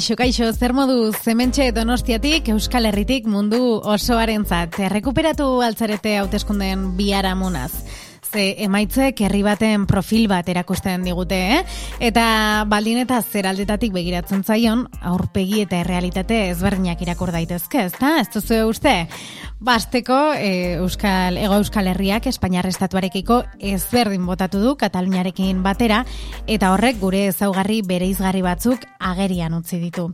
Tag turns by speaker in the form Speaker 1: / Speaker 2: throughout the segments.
Speaker 1: Kaixo, kaixo, zer modu zementxe donostiatik, Euskal Herritik mundu osoaren zat. Rekuperatu altzarete hauteskundeen biharamunaz. Ze emaitzek herri baten profil bat erakusten digute, eh? Eta baldin eta zer aldetatik begiratzen zaion, aurpegi eta errealitate ezberdinak irakur daitezke, ezta? Ez duzu uste? Basteko, e, Euskal, Ego Euskal Herriak Espainiar Estatuarekiko ezberdin botatu du Kataluniarekin batera, eta horrek gure ezaugarri bereizgarri batzuk agerian utzi ditu.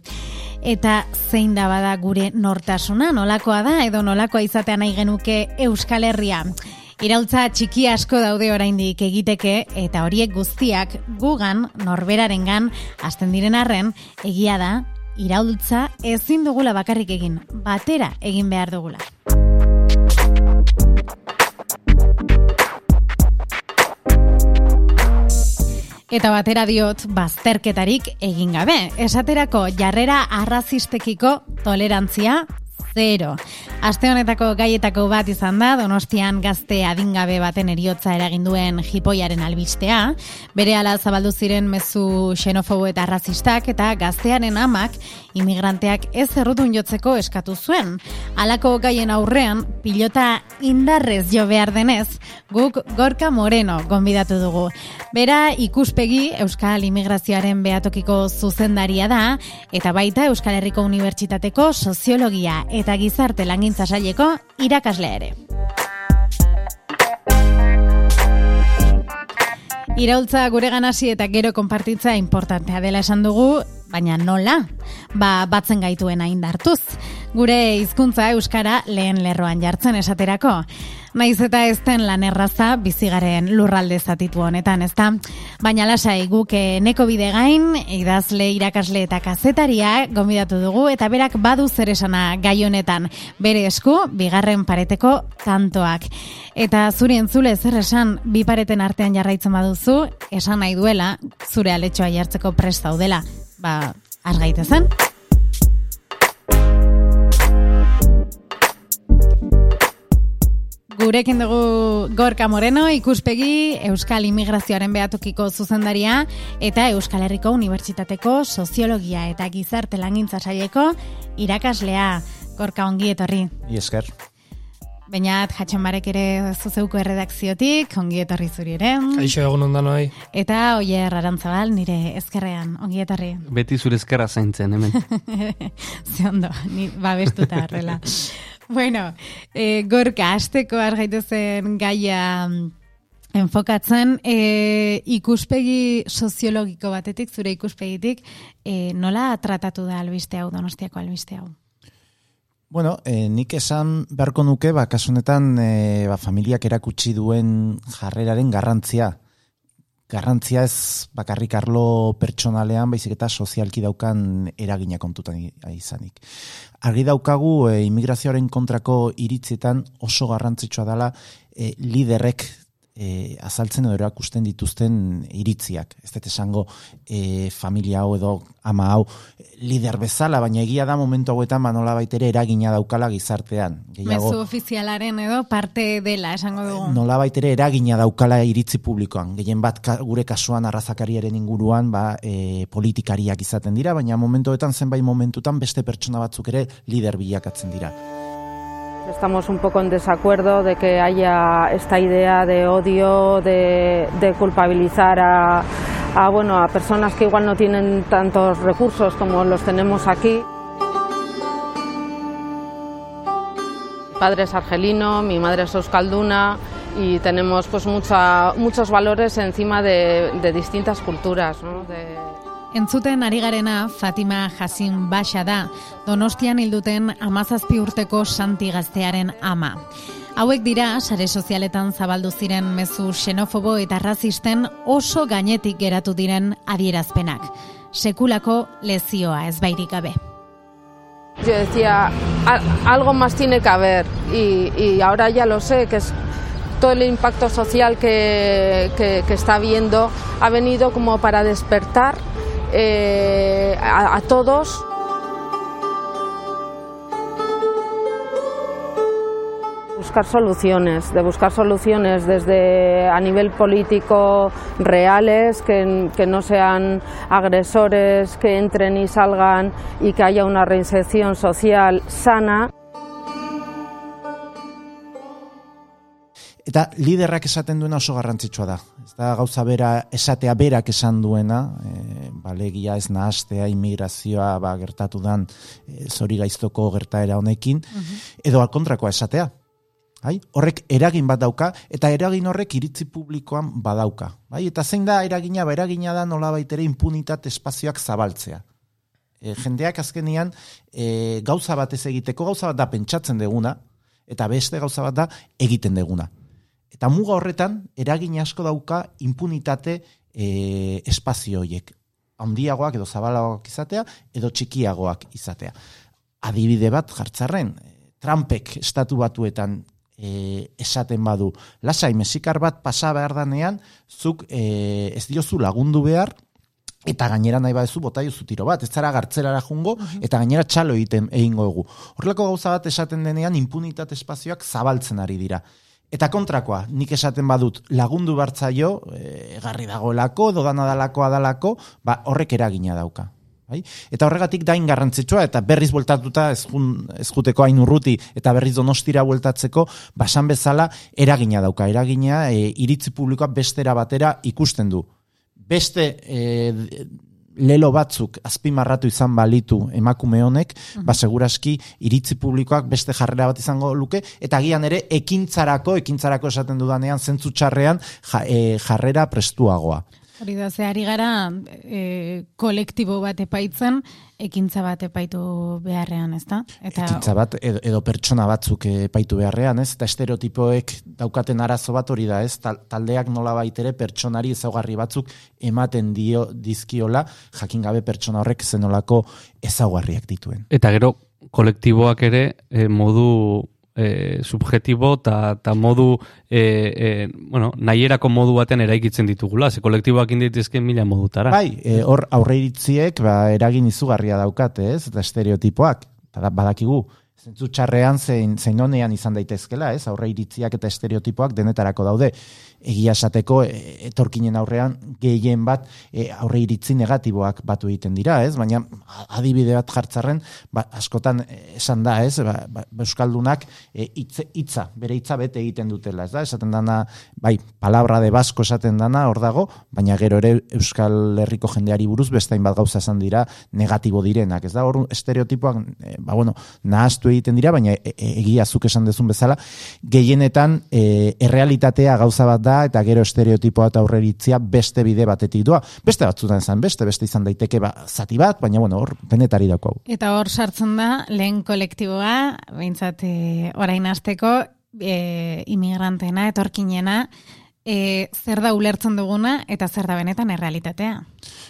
Speaker 1: Eta zein da bada gure nortasuna, nolakoa da, edo nolakoa izatea nahi genuke Euskal Herria. Iraultza txiki asko daude oraindik egiteke eta horiek guztiak gugan norberarengan hasten diren arren egia da iraultza ezin dugula bakarrik egin, batera egin behar dugula. Eta batera diot bazterketarik egin gabe. Esaterako jarrera arrazistekiko tolerantzia zero. Aste honetako gaietako bat izan da, donostian gazte adingabe baten eriotza eragin duen jipoiaren albistea, bere ala zabaldu ziren mezu xenofobo eta razistak eta gaztearen amak imigranteak ez errutun jotzeko eskatu zuen. Halako gaien aurrean, pilota indarrez jo behar denez, guk Gorka Moreno gonbidatu dugu. Bera ikuspegi Euskal Imigrazioaren behatokiko zuzendaria da, eta baita Euskal Herriko Unibertsitateko soziologia eta gizarte langintza saileko irakaslea ere. Iraultza gure ganasi eta gero konpartitza importantea dela esan dugu, baina nola? Ba, batzen gaituen hain dartuz. Gure hizkuntza euskara lehen lerroan jartzen esaterako. Naiz eta ez den lan erraza bizigaren lurralde zatitu honetan, ezta? Baina lasai guk eh, neko bide gain, idazle, irakasle eta kazetaria gomidatu dugu eta berak badu zer esana gai honetan bere esku bigarren pareteko kantoak. Eta zuri entzule zer esan bi pareten artean jarraitzen baduzu, esan nahi duela zure aletxoa jartzeko prest daudela. Ba, argaite zen. Gurekin dugu Gorka Moreno, ikuspegi Euskal Immigrazioaren behatokiko zuzendaria eta Euskal Herriko Unibertsitateko Soziologia eta Gizarte Langintza Saieko irakaslea. Gorka ongi etorri.
Speaker 2: I esker.
Speaker 1: Bainat, jatxan barek ere zuzeuko erredakziotik, ongi etorri zuri ere.
Speaker 3: Aixo egun ondan hoi.
Speaker 1: Eta oie errarantzabal, nire ezkerrean, ongi etorri.
Speaker 4: Beti zure ezkerra zaintzen, hemen.
Speaker 1: Ze ondo, ni babestuta arrela. Bueno, e, gorka, azteko argaitu zen gaia mm, enfokatzen, e, ikuspegi soziologiko batetik, zure ikuspegitik, e, nola tratatu da albiste hau, donostiako albiste hau?
Speaker 2: Bueno, e, nik esan beharko nuke, ba, kasunetan, e, ba, familiak erakutsi duen jarreraren garrantzia. Garrantzia ez bakarrik arlo pertsonalean, baizik eta sozialki daukan eragina kontutan izanik. Argi daukagu e, immigrazioaren kontrako iritzietan oso garrantzitsua dela e, liderrek e, azaltzen edo erakusten dituzten iritziak. Ez dut esango e, familia hau edo ama hau lider bezala, baina egia da momentu hauetan manola ba, baitere eragina daukala gizartean.
Speaker 1: Gehiago, Mezu ofizialaren edo parte dela, esango dugu.
Speaker 2: Nola baitere eragina daukala iritzi publikoan. Gehien bat gure kasuan arrazakariaren inguruan ba, e, politikariak izaten dira, baina momentu hauetan zenbait momentutan beste pertsona batzuk ere lider bilakatzen dira.
Speaker 5: Estamos un poco en desacuerdo de que haya esta idea de odio, de, culpabilizar a, bueno, a personas que igual no tienen tantos recursos como los tenemos aquí. Mi padre es argelino, mi madre es euskalduna y tenemos pues mucha, muchos valores encima de, distintas culturas.
Speaker 1: Entzuten ari garena Fatima Jasin Baixa da, Donostian hilduten amazazpi urteko santi gaztearen ama. Hauek dira, sare sozialetan zabaldu ziren mezu xenofobo eta razisten oso gainetik geratu diren adierazpenak. Sekulako lezioa ez bairik gabe.
Speaker 5: Yo decía, algo más tiene que haber y, y ahora ya lo sé, que es todo el impacto social que, que, que está habiendo ha venido como para despertar eh, a, a todos. Buscar soluciones, de buscar soluciones desde a nivel político reales, que, que no sean agresores, que entren y salgan y que haya una reinserción social sana.
Speaker 2: Eta liderrak esaten duena oso garrantzitsua da. Ez da gauza bera, esatea berak esan duena, e, balegia ez nahastea, imigrazioa ba, gertatu dan e, zori gaiztoko gertaera honekin, edo alkontrakoa esatea. Bai? Horrek eragin bat dauka, eta eragin horrek iritzi publikoan badauka. Bai? Eta zein da eragina, ba, eragina da nola baitere impunitat espazioak zabaltzea. E, jendeak azkenian e, gauza bat ez egiteko, gauza bat da pentsatzen deguna, eta beste gauza bat da egiten deguna. Eta muga horretan, eragin asko dauka impunitate e, espazio horiek. Handiagoak edo zabalagoak izatea, edo txikiagoak izatea. Adibide bat jartzarren, Trumpek estatu batuetan e, esaten badu, lasai, mesikar bat pasa behar danean, zuk e, ez diozu lagundu behar, eta gainera nahi badezu bota jozu tiro bat, ez zara gartzelara jungo, eta gainera txalo egiten egingo egu. Horrelako gauza bat esaten denean impunitate espazioak zabaltzen ari dira. Eta kontrakoa, nik esaten badut lagundu bartzaio, e, garri dagoelako, edo dana dalako adalako, ba, horrek eragina dauka. Bai? Eta horregatik dain garrantzitsua, eta berriz bueltatuta ez, jun, ez juteko hain urruti, eta berriz donostira bueltatzeko, basan bezala eragina dauka. Eragina e, iritzi publikoa bestera batera ikusten du. Beste e, lelo batzuk azpimarratu izan balitu emakume honek, ba seguraski iritzi publikoak beste jarrera bat izango luke eta agian ere ekintzarako, ekintzarako esaten dudanean zentzu txarrean ja, e, jarrera prestuagoa.
Speaker 1: Hori da, ze ari gara e, kolektibo bat epaitzen, ekintza bat epaitu beharrean, ez da?
Speaker 2: Eta... Ekintza bat edo, edo pertsona batzuk epaitu beharrean, ez? Eta estereotipoek daukaten arazo bat hori da, ez? Taldeak nola baitere pertsonari ezaugarri batzuk ematen dio dizkiola, jakin gabe pertsona horrek zenolako ezaugarriak dituen.
Speaker 4: Eta gero, kolektiboak ere e, modu e, subjetibo eta modu e, e, bueno, nahierako modu baten eraikitzen ditugula, ze kolektiboak inditizken mila modutara.
Speaker 2: Bai, e, hor aurre iritziek ba, eragin izugarria daukate, ez? Eta estereotipoak, eta badakigu, zentzu txarrean zein, zein honean izan daitezkela, ez? Aurre iritziak eta estereotipoak denetarako daude egia esateko e, etorkinen aurrean gehien bat e, aurre iritzi negatiboak batu egiten dira, ez? Baina adibide bat jartzarren, ba, askotan esan da, ez? Ba, ba, Euskaldunak e, hitza, bere hitza bete egiten dutela, ez da? Esaten dana, bai, palabra de basko esaten dana, hor dago, baina gero ere Euskal Herriko jendeari buruz bestain bat gauza esan dira negatibo direnak, ez da? Hor estereotipoak, e, ba, bueno, nahaztu egiten dira, baina e, e, egia zuk esan dezun bezala, gehienetan e, errealitatea gauza bat da eta gero estereotipoa eta aurreritzia beste bide batetik doa. Beste batzutan izan beste, beste izan daiteke ba, zati bat, baina bueno, hor benetari dauko.
Speaker 1: Eta hor sartzen da, lehen kolektiboa, behintzat e, orain azteko, e, imigrantena, etorkinena, e, zer da ulertzen duguna eta zer da benetan errealitatea.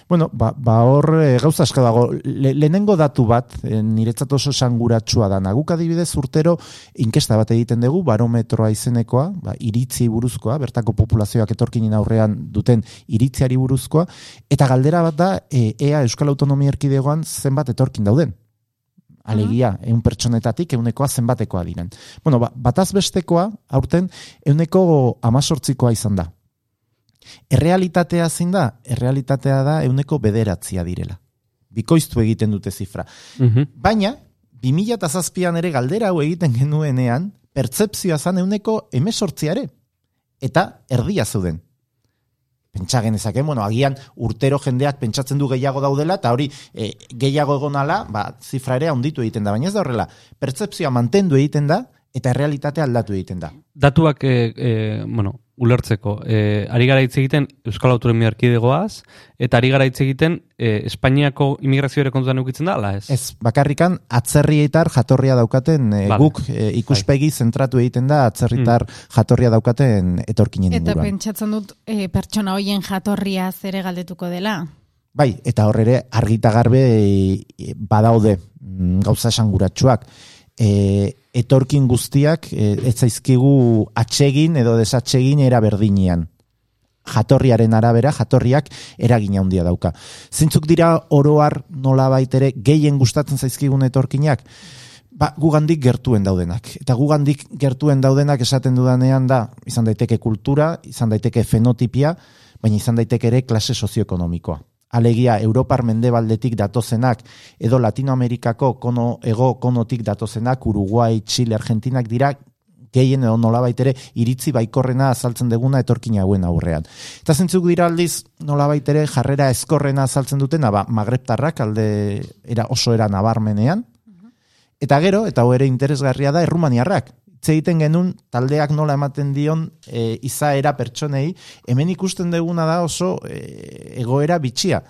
Speaker 2: Bueno, ba, ba hor e, gauza asko dago, Le, lehenengo datu bat, e, niretzat oso sanguratsua da, naguk adibidez urtero inkesta bat egiten dugu, barometroa izenekoa, ba, iritzi buruzkoa, bertako populazioak etorkinin aurrean duten iritziari buruzkoa, eta galdera bat da, e, ea Euskal Autonomia Erkidegoan zenbat etorkin dauden alegia, mm eun pertsonetatik eunekoa zenbatekoa diren. Bueno, ba, bataz bestekoa, aurten, euneko amazortzikoa izan da. Errealitatea zein da? Errealitatea da euneko bederatzia direla. Bikoiztu egiten dute zifra. Mm Baina, 2000 ere galdera hau egiten genuenean, pertsepzioa zan euneko emesortziare. Eta erdia zeuden pentsa genezake, bueno, agian urtero jendeak pentsatzen du gehiago daudela, eta hori e, gehiago egonala, ba, zifra ere onditu egiten da, baina ez da horrela, pertsepzioa mantendu egiten da, eta realitatea aldatu egiten da.
Speaker 4: Datuak, e, e, bueno, ulertzeko, e, ari gara hitz egiten Euskal Autonomia Erkidegoaz, eta ari gara hitz egiten e, Espainiako imigrazio ere kontutan eukitzen da, ala ez?
Speaker 2: Ez, bakarrikan atzerrietar jatorria daukaten e, guk e, ikuspegi zentratu egiten da atzerritar mm. jatorria daukaten etorkinen
Speaker 1: inguruan. Eta pentsatzen dut e, pertsona hoien jatorria zere galdetuko dela?
Speaker 2: Bai, eta horre ere argita garbe e, badaude mm, gauza esanguratsuak. E, etorkin guztiak e, ez zaizkigu atsegin edo desatsegin era berdinean. Jatorriaren arabera, jatorriak eragina handia dauka. Zintzuk dira oroar nola baitere gehien gustatzen zaizkigun etorkinak? Ba, gugandik gertuen daudenak. Eta gugandik gertuen daudenak esaten dudanean da, izan daiteke kultura, izan daiteke fenotipia, baina izan daiteke ere klase sozioekonomikoa. Alegia, Europar mendebaldetik datozenak, edo Latinoamerikako kono, ego konotik datozenak, Uruguai, Chile, Argentinak dira, gehien edo nolabait ere iritzi baikorrena azaltzen deguna etorkina hauen aurrean. Eta zentzuk dira aldiz nolabait ere jarrera eskorrena azaltzen dutena, ba, magreptarrak alde era oso era nabarmenean, Eta gero, eta hau ere interesgarria da, errumaniarrak. Itze egiten genuen taldeak nola ematen dion e, izaera pertsonei, hemen ikusten deguna da oso e, egoera bitxia.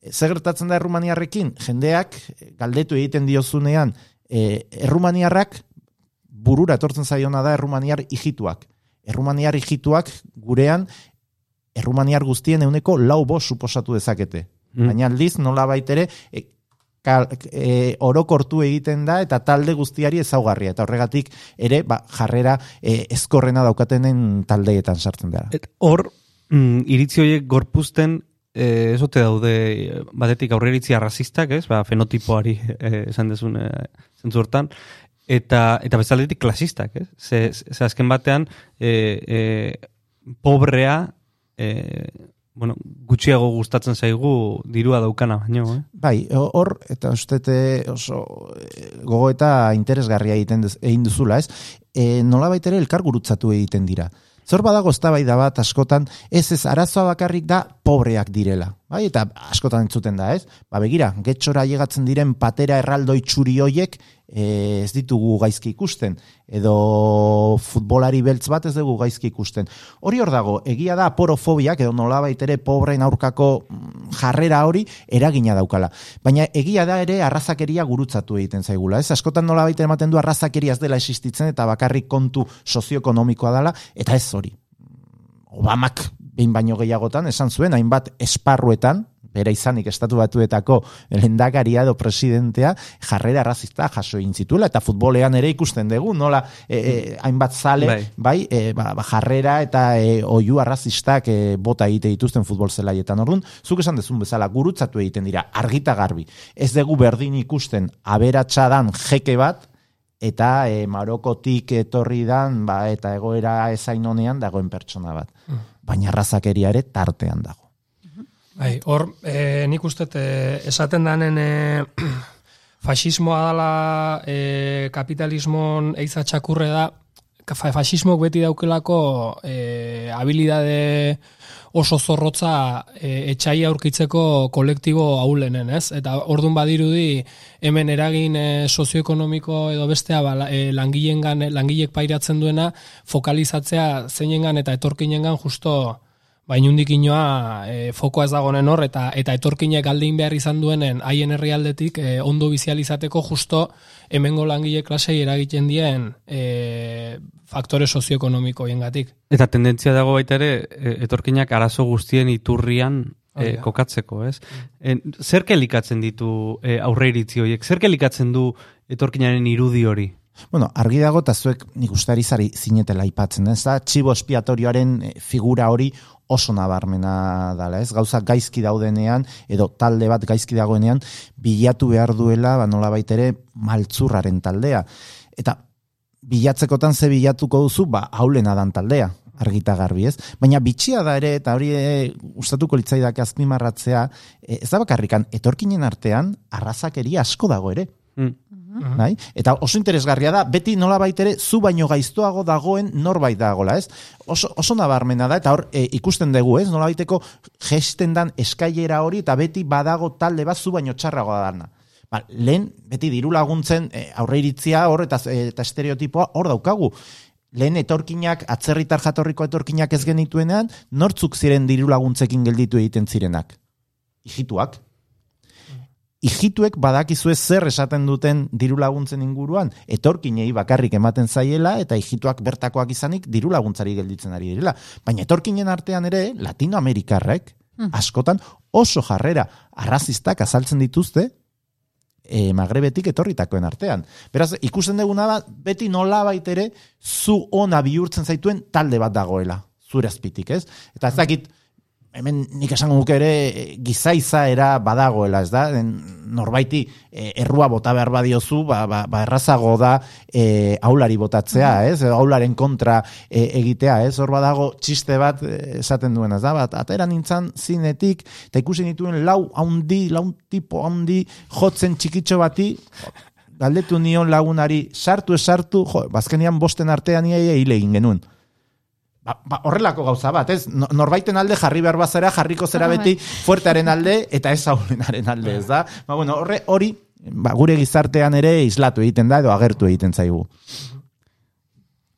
Speaker 2: E, Zer gertatzen da errumaniarrekin? Jendeak, e, galdetu egiten diozunean, e, errumaniarrak burura etortzen zaiona da errumaniar hijituak. Errumaniar hijituak gurean errumaniar guztien euneko lau bos suposatu dezakete.
Speaker 4: Mm.
Speaker 2: Baina aldiz nola baitere e, kal, e, orokortu egiten da eta talde guztiari ezaugarria. Eta horregatik ere ba, jarrera e, ezkorrena daukatenen taldeetan sartzen.
Speaker 4: Et hor, mm, iritzi horiek gorpuzten, eh, ezote daude, batetik aurreritzi arrazistak, ez? Ba, fenotipoari eh, esan dezun eh, zentzu hortan. Eta, eta bezaletik klasistak, ez? Ze, ze azken batean, eh, eh, pobrea, eh, bueno, gutxiago gustatzen zaigu dirua daukana baino, eh?
Speaker 2: Bai, hor, eta ustete oso e, gogo eta interesgarria egiten duz- egin duzula, ez? E, nola ere elkar gurutzatu egiten dira. Zor badago eztabaida bat askotan, ez ez arazoa bakarrik da pobreak direla. Bai, eta askotan entzuten da, ez? Ba, begira, getxora llegatzen diren patera erraldoi txuri hoiek e, ez ditugu gaizki ikusten. Edo futbolari beltz bat ez dugu gaizki ikusten. Hori hor dago, egia da aporofobiak edo nolabait ere pobrein aurkako mm, jarrera hori eragina daukala. Baina egia da ere arrazakeria gurutzatu egiten zaigula. Ez askotan nolabait ematen du arrazakeria ez dela existitzen eta bakarrik kontu sozioekonomikoa dela eta ez hori. Obamak behin baino gehiagotan esan zuen hainbat esparruetan bera izanik estatu batuetako lendakaria edo presidentea jarrera arrazista jaso egin zituela eta futbolean ere ikusten dugu nola e, e, hainbat zale
Speaker 4: Bai.
Speaker 2: bai, e, ba, ba, jarrera eta e, oiu arrazistak e, bota egite dituzten futbol zelaietan orduan, zuk esan dezun bezala gurutzatu egiten dira, argita garbi ez dugu berdin ikusten aberatsadan jeke bat eta e, Marokotik etorri dan ba, eta egoera ezain honean dagoen pertsona bat. Baina arrazakeria ere tartean dago.
Speaker 3: Bai, hor, e, nik uste e, esaten danen e, fasismoa dala e, kapitalismon eiza txakurre da, fasismok beti daukelako e, habilidade oso zorrotza e, etxai aurkitzeko kolektibo aulenen, ez? Eta ordun badirudi hemen eragin e, sozioekonomiko edo bestea ba, e, langilengan langilek pairatzen duena fokalizatzea zeinengan eta etorkinengan justo ba inundik inoa e, fokoa ez dagonen hor eta eta etorkinek aldin behar izan duenen haien herrialdetik e, ondo bizializateko justo hemengo langile klasei eragiten dien e, faktore sozioekonomikoiengatik.
Speaker 4: Eta tendentzia dago baita ere, e, etorkinak arazo guztien iturrian e, kokatzeko, ez? En, zer kelikatzen ditu e, aurre iritzi horiek? Zer kelikatzen du etorkinaren irudi hori?
Speaker 2: Bueno, argi dago eta zuek nik uste ari zari zinetela aipatzen, ez da? Txibo espiatorioaren eh, figura hori oso nabarmena dala, ez? Gauza gaizki daudenean, edo talde bat gaizki dagoenean, bilatu behar duela, ba nolabait ere, maltzurraren taldea. Eta bilatzekotan ze bilatuko duzu, ba, haulena dan taldea, argita garbi, ez? Baina bitxia da ere, eta hori e, gustatuko litzaidak azpimarratzea, e, ez da bakarrikan, etorkinen artean, arrazakeria asko dago ere.
Speaker 4: Mm.
Speaker 2: Bai? Eta oso interesgarria da, beti nola ere zu baino gaiztoago dagoen norbait dagola, ez? Oso, oso nabarmena da, eta hor e, ikusten dugu, ez? Nola baiteko gesten dan eskailera hori, eta beti badago talde bat zu baino txarrago dana. Ba, lehen, beti diru laguntzen e, aurre iritzia hor, eta, e, eta estereotipoa hor daukagu. Lehen etorkinak, atzerritar jatorriko etorkinak ez genituenean, nortzuk ziren diru laguntzekin gelditu egiten zirenak? Ijituak ijituek badakizue zer esaten duten diru laguntzen inguruan, etorkinei bakarrik ematen zaiela eta ijituak bertakoak izanik diru laguntzari gelditzen ari direla. Baina etorkinen artean ere, latinoamerikarrek, askotan oso jarrera arrazistak azaltzen dituzte, e, magrebetik etorritakoen artean. Beraz, ikusten duguna da, beti nola baitere, zu ona bihurtzen zaituen talde bat dagoela, zure azpitik, ez? Eta ez dakit, hemen nik esango nuke ere e, gizaiza era badagoela, ez da? Norbaiti e, errua bota behar badiozu, ba, ba, ba errazago da e, aulari botatzea, ez? Aularen kontra e, egitea, ez? Hor badago txiste bat e, esaten duen, ez da? Bat, atera nintzen zinetik, eta ikusi nituen lau haundi, lau tipo haundi jotzen txikitxo bati, galdetu nion lagunari, sartu esartu, jo, bazkenian bosten artean iaia hile egin genuen ba, ba, horrelako gauza bat, ez? Norbaiten alde jarri behar bazera, jarriko zera ah, beti fuertearen alde eta ez haulenaren alde, ez da? Ba, bueno, horre, hori, ba, gure gizartean ere islatu egiten da edo agertu egiten zaigu.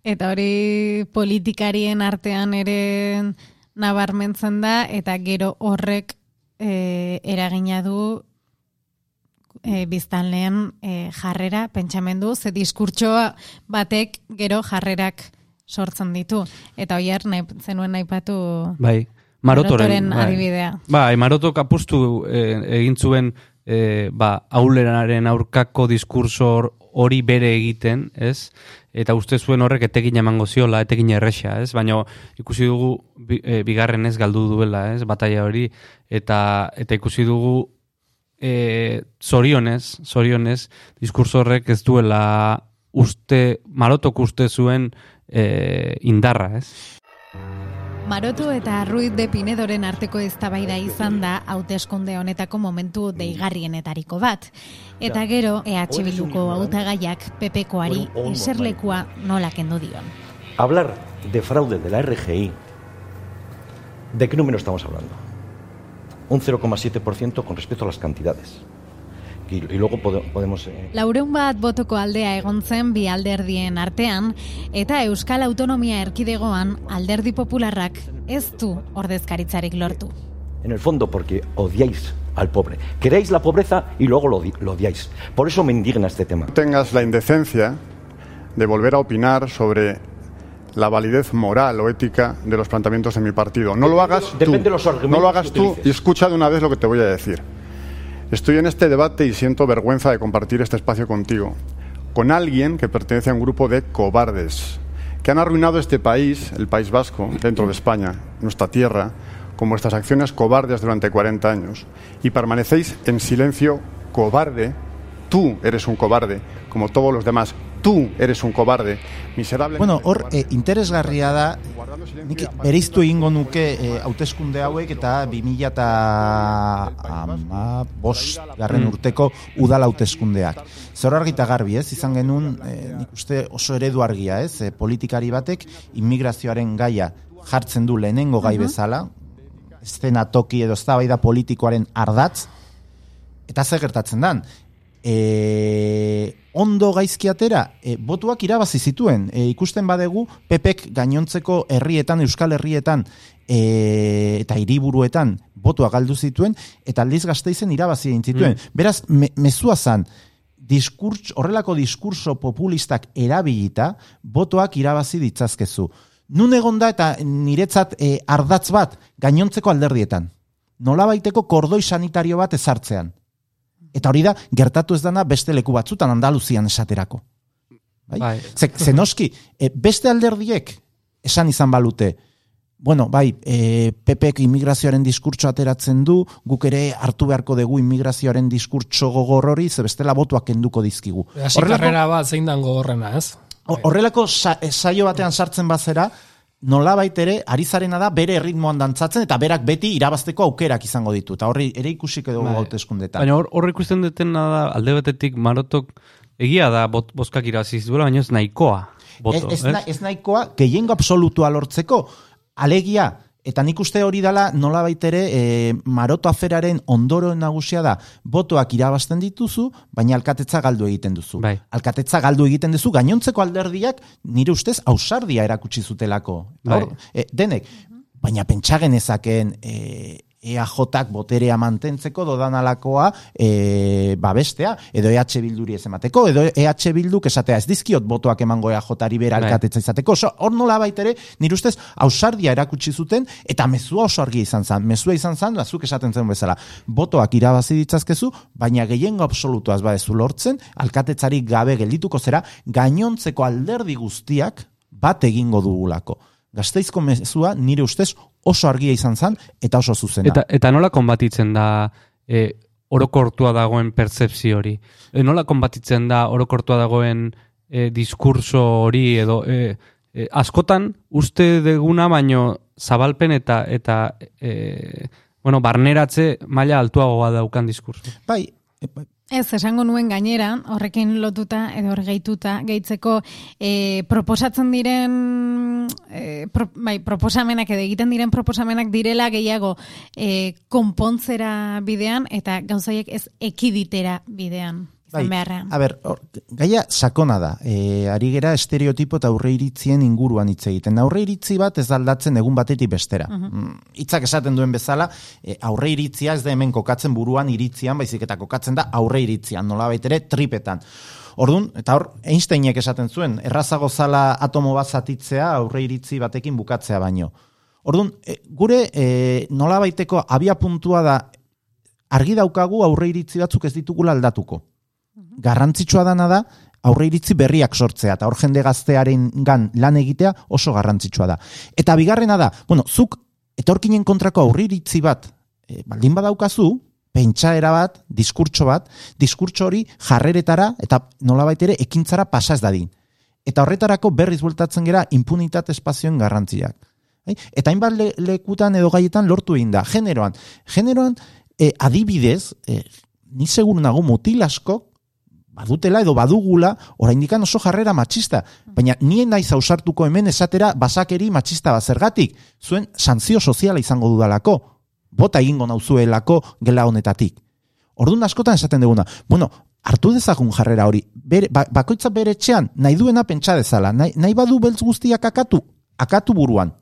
Speaker 1: Eta hori politikarien artean ere nabarmentzen da, eta gero horrek e, eragina du e, biztanleen e, jarrera, pentsamendu, ze diskurtsoa batek gero jarrerak sortzen ditu. Eta oier, nahi, zenuen nahi patu...
Speaker 4: Bai, marotoren,
Speaker 1: bai. adibidea.
Speaker 4: Bai, marotok apustu eh, egin zuen eh, ba, auleraren aurkako diskursor hori bere egiten, ez? Eta uste zuen horrek etekin emango ziola, etekin erresa, ez? Baina ikusi dugu eh, bigarren ez galdu duela, ez? Bataia hori, eta, eta ikusi dugu e, zorionez, zorionez, diskurso horrek ez duela uste, marotok uste zuen e, indarra, ez?
Speaker 1: Marotu eta Ruiz de Pinedoren arteko eztabaida izan da hauteskunde honetako momentu deigarrienetariko bat. Eta gero EH Bilduko hautagaiak PPkoari eserlekua nola kendu dion.
Speaker 6: Hablar de fraude de la RGI, ¿de qué número estamos hablando? Un 0,7% con respecto a las cantidades y, y luego podemos... Eh...
Speaker 1: Laureun bat botoko aldea egon zen bi alderdien artean, eta Euskal Autonomia Erkidegoan alderdi popularrak ez du ordezkaritzarik lortu.
Speaker 6: En el fondo, porque odiáis al pobre. Queréis la pobreza y luego lo, lo odiáis. Por eso me indigna este tema.
Speaker 7: Tengas la indecencia de volver a opinar sobre la validez moral o ética de los planteamientos de mi partido. No lo hagas tú.
Speaker 6: Depende de los
Speaker 7: no lo hagas tú y escucha de una vez lo que te voy a decir. Estoy en este debate y siento vergüenza de compartir este espacio contigo, con alguien que pertenece a un grupo de cobardes, que han arruinado este país, el País Vasco, dentro de España, nuestra tierra, con vuestras acciones cobardes durante 40 años, y permanecéis en silencio cobarde. Tú eres un cobarde, como todos los demás. Tú eres un cobarde, miserable.
Speaker 2: Bueno, hor, eh, interesgarria da, nik bereiztu egingo nuke eh, hauteskunde hauek eta 2000 eta ama, bos, garren mm. urteko udala hauteskundeak. Zer argita garbi, ez? Izan genuen, eh, nik uste oso eredu argia, ez? Eh, politikari batek immigrazioaren gaia jartzen du lehenengo gai bezala, estena toki edo eztabaida politikoaren ardatz, eta zer gertatzen dan, e, ondo gaizki atera, e, botuak irabazi zituen. E, ikusten badegu, pepek gainontzeko herrietan, euskal herrietan, e, eta hiriburuetan botuak galdu zituen, eta aldiz gazteizen irabazi egin zituen. Mm. Beraz, me, mezua zan, diskurts, horrelako diskurso populistak erabilita, botuak irabazi ditzazkezu. Nun egonda eta niretzat e, ardatz bat gainontzeko alderdietan. Nola baiteko kordoi sanitario bat ezartzean. Eta hori da, gertatu ez dana beste leku batzutan Andaluzian esaterako. Bai? bai. Zenoski, e, beste alderdiek esan izan balute, bueno, bai, e, PPek immigrazioaren diskurtso ateratzen du, guk ere hartu beharko dugu immigrazioaren diskurtso gogor hori, ze bestela botuak enduko dizkigu.
Speaker 3: Hasi karrera bat zein dan gogorrena, ez?
Speaker 2: Horrelako sa, saio batean sartzen bazera, nola ere, arizarena da bere ritmoan dantzatzen, eta berak beti irabazteko aukerak izango ditu. Eta horri ere ikusik edo bai. gauteskundetan.
Speaker 4: Baina hor, ikusten duten da, alde batetik marotok egia da bot, boskak iraziz duela, baina ez nahikoa. Boto,
Speaker 2: ez, ez, ez nahikoa, gehiengo absolutua lortzeko, alegia, Eta nik uste hori dela nola baitere e, maroto aferaren ondoro nagusia da botoak irabazten dituzu, baina alkatetza galdu egiten duzu.
Speaker 4: Bai.
Speaker 2: Alkatetza galdu egiten duzu, gainontzeko alderdiak nire ustez ausardia erakutsi zutelako.
Speaker 4: Bai.
Speaker 2: E, denek, baina pentsagen ezaken e, EAJak boterea mantentzeko dodanalakoa e, babestea, edo EH Bilduri ez emateko, edo EH Bilduk esatea ez dizkiot botoak emango EAJari bera bai. alkatetza izateko. So, hor nola baitere, nire ustez, ausardia erakutsi zuten, eta mezua oso argi izan zan. Mezua izan zan, azuk esaten zen bezala, botoak irabazi ditzazkezu, baina gehiengo absolutuaz badezu lortzen, alkatetzari gabe geldituko zera, gainontzeko alderdi guztiak bat egingo dugulako Gazteizko mezua nire ustez oso argia izan zen eta oso zuzena.
Speaker 4: Eta, eta nola konbatitzen da e, orokortua dagoen pertzepzio hori? E, nola konbatitzen da orokortua dagoen e, diskurso hori edo e, e, askotan uste deguna baino zabalpen eta eta e, bueno, barneratze maila altuagoa daukan diskurso.
Speaker 2: Bai, e, bai,
Speaker 1: Ez, esango nuen gainera, horrekin lotuta edo hor gehituta gehitzeko e, proposatzen diren e, pro, bai, proposamenak edo egiten diren proposamenak direla gehiago e, konpontzera bidean eta gauzaiek ez ekiditera bidean.
Speaker 2: Bai, a ber, or, gaia sakona da. E, ari gera estereotipo eta aurre iritzien inguruan hitz egiten. Aurre iritzi bat ez da aldatzen egun batetik bestera. Mm, Hitzak esaten duen bezala, e, aurre iritzia ez da hemen kokatzen buruan iritzian, baizik eta kokatzen da aurre iritzian, nola ere tripetan. Orduan, eta hor, Einsteinek esaten zuen, errazago zala atomo bat zatitzea aurre iritzi batekin bukatzea baino. Orduan, e, gure e, nola baiteko abia puntua da argi daukagu aurre iritzi batzuk ez ditugula aldatuko garrantzitsua dana da aurre iritzi berriak sortzea eta hor jende gaztearen gan lan egitea oso garrantzitsua da. Eta bigarrena da, bueno, zuk etorkinen kontrako aurre iritzi bat e, baldin badaukazu, pentsaera bat, diskurtso bat, diskurtso hori jarreretara eta nolabait ere ekintzara pasa ez dadin. Eta horretarako berriz bueltatzen gera impunitate espazioen garrantziak. Bai? Eta hainbat le, lekutan edo gaietan lortu egin da. Generoan, generoan e, adibidez, e, ni seguru nago mutil askok badutela edo badugula oraindikan oso jarrera matxista. Baina nien naiz ausartuko hemen esatera basakeri matxista bat zergatik. Zuen sanzio soziala izango dudalako. Bota egingo nauzuelako gela honetatik. Orduan askotan esaten duguna. Bueno, hartu dezagun jarrera hori. Bere, ba, bakoitza bere etxean nahi duena pentsa dezala. Nahi, nahi badu beltz guztiak akatu. Akatu buruan.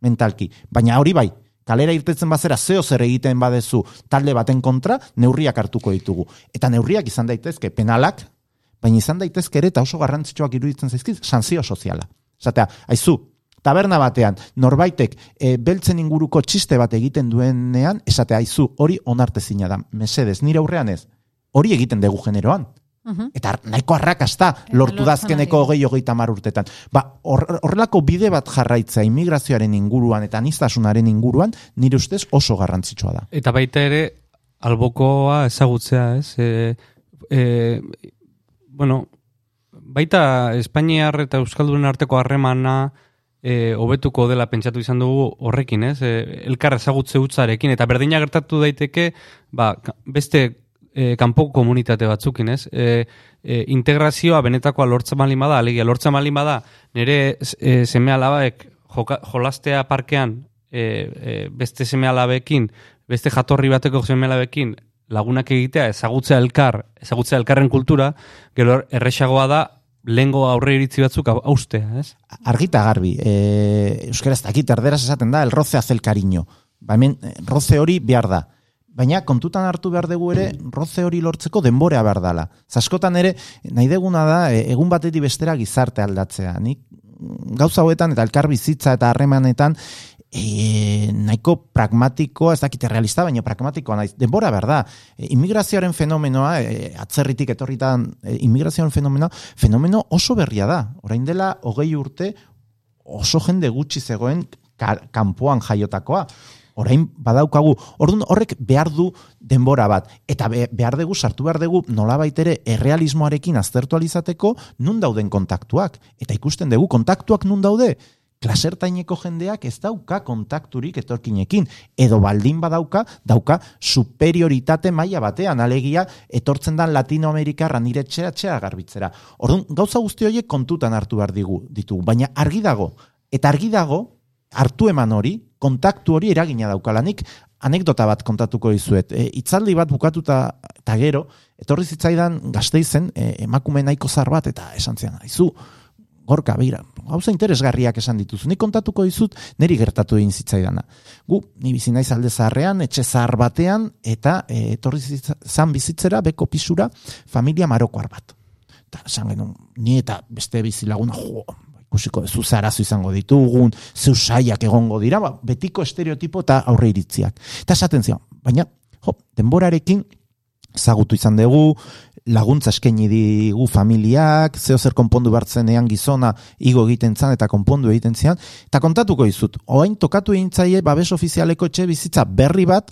Speaker 2: Mentalki. Baina hori bai, kalera irtetzen bazera zeo zer egiten badezu talde baten kontra, neurriak hartuko ditugu. Eta neurriak izan daitezke penalak, baina izan daitezke ere eta oso garrantzitsuak iruditzen zaizkiz, sanzio soziala. Zatea, aizu, taberna batean, norbaitek e, beltzen inguruko txiste bat egiten duenean, esatea, aizu, hori onartezina da, mesedez, nire aurrean ez, hori egiten dugu generoan.
Speaker 1: Mhm.
Speaker 2: Eta nahiko arrakasta lortu dazkeneko
Speaker 1: ari.
Speaker 2: hogei hogeita mar urtetan. Ba, hor- horrelako bide bat jarraitzea immigrazioaren inguruan eta anistasunaren inguruan, nire ustez oso garrantzitsua da.
Speaker 4: Eta baita ere, albokoa ezagutzea, ez? E, e, bueno, baita Espainiar eta Euskaldunen arteko harremana e, hobetuko dela pentsatu izan dugu horrekin, ez? E, elkar ezagutze hutzarekin, eta berdina gertatu daiteke, ba, beste e, kanpoko komunitate batzukin, ez? E, e, integrazioa benetakoa lortzen malin bada, alegia lortzen malin bada, nire e, seme alabaek jolastea parkean e, e, beste seme alabekin, beste jatorri bateko seme alabekin lagunak egitea, ezagutzea elkar, ezagutzea elkarren kultura, gero erresagoa da, lehengo aurre iritzi batzuk haustea, ez?
Speaker 2: Argita garbi, e, euskaraz dakit erderaz esaten da, el roce hace el cariño. Ba, hemen, roce hori behar da. Baina kontutan hartu behar dugu ere, roze hori lortzeko denborea behar dala. Zaskotan ere, nahi deguna da, e, egun batetik bestera gizarte aldatzea. Nik mm, gauza hauetan eta elkar bizitza eta harremanetan e, nahiko pragmatikoa, ez dakite realista, baina pragmatikoa naiz. Denbora behar da. E, immigrazioaren fenomenoa, e, atzerritik etorritan e, immigrazioaren fenomenoa, fenomeno oso berria da. Orain dela, hogei urte, oso jende gutxi zegoen ka- kanpoan jaiotakoa. Orain badaukagu, orduan horrek behar du denbora bat. Eta be, behar dugu, sartu behar dugu, nolabait ere errealismoarekin aztertu alizateko, nun dauden kontaktuak. Eta ikusten dugu, kontaktuak nun daude? Klasertaineko jendeak ez dauka kontakturik etorkinekin. Edo baldin badauka, dauka superioritate maila batean, alegia etortzen dan Latinoamerikarra nire etxea garbitzera. Orduan, gauza guzti horiek kontutan hartu behar digu, ditugu. Baina argi dago, eta argi dago, hartu eman hori, kontaktu hori eragina daukalanik, anekdota bat kontatuko dizuet. E, itzaldi bat bukatuta eta gero, etorri zitzaidan gazteizen, e, emakume nahiko zar bat, eta esan zian, aizu, gorka, begira, gauza interesgarriak esan dituzu. Nik kontatuko dizut, niri gertatu egin zitzaidana. Gu, ni bizi naiz alde zaharrean, etxe zahar batean, eta e, etorri zan bizitzera, beko pisura, familia marokoar bat. Eta esan genuen, ni eta beste bizilaguna, jo, ikusiko zu ze arazo izango ditugun, zeu saiak egongo dira, ba, betiko estereotipo eta aurre iritziak. Eta esaten zion, baina, jo, denborarekin zagutu izan dugu, laguntza eskaini digu familiak, zeo zer konpondu bartzenean gizona igo egiten zan eta konpondu egiten zian, eta kontatuko dizut, oain tokatu egin zaie babes ofizialeko etxe bizitza berri bat,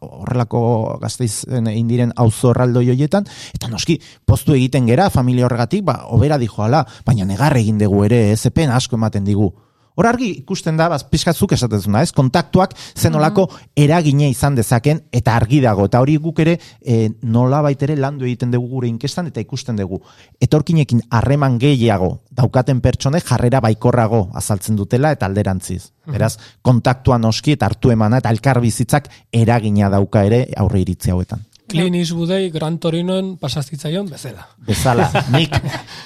Speaker 2: horrelako gazteizen indiren auzo erraldo joietan, eta noski, postu egiten gera familia horregatik, ba, obera dijoala, baina negar egin dugu ere, ez epen asko ematen digu. Hor argi ikusten da, baz, pixkatzuk esaten zuna, ez? Kontaktuak zenolako eragine izan dezaken eta argi dago. Eta hori guk ere e, nola baitere landu egiten dugu gure inkestan eta ikusten dugu. Etorkinekin harreman gehiago daukaten pertsone jarrera baikorrago azaltzen dutela eta alderantziz. Beraz, kontaktua noski eta hartu emana eta elkar bizitzak eragina dauka ere aurre iritzi hauetan.
Speaker 3: Clint Eastwoodei Gran Torinoen pasazitzaion bezala.
Speaker 2: Bezala, nik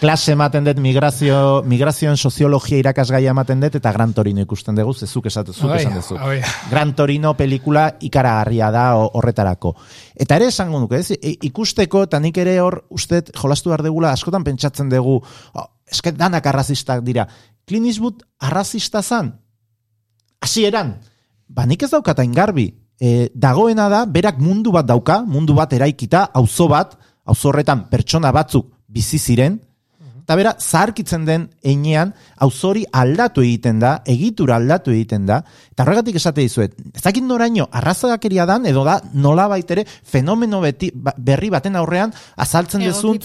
Speaker 2: klase ematen dut migrazio, migrazioen soziologia irakasgaia ematen dut eta Gran Torino ikusten dugu, zezuk esatu, zuk esan duzu. Gran Torino pelikula ikaragarria da horretarako. Eta ere esango nuke, ez? I- ikusteko eta nik ere hor uste jolastu behar degula askotan pentsatzen dugu, oh, eske danak arrazistak dira. Clint Eastwood arrazista zan? Hasieran, ba nik ez daukata ingarbi. E, dagoena da, berak mundu bat dauka, mundu bat eraikita, auzo bat, auzo horretan pertsona batzuk bizi ziren, eta bera, zaharkitzen den einean, auzori aldatu egiten da, egitura aldatu egiten da, eta horregatik esate dizuet, ez dakit noraino, arrazagakeria dan, edo da, nola baitere, fenomeno beti, ba- berri baten aurrean, azaltzen dezun,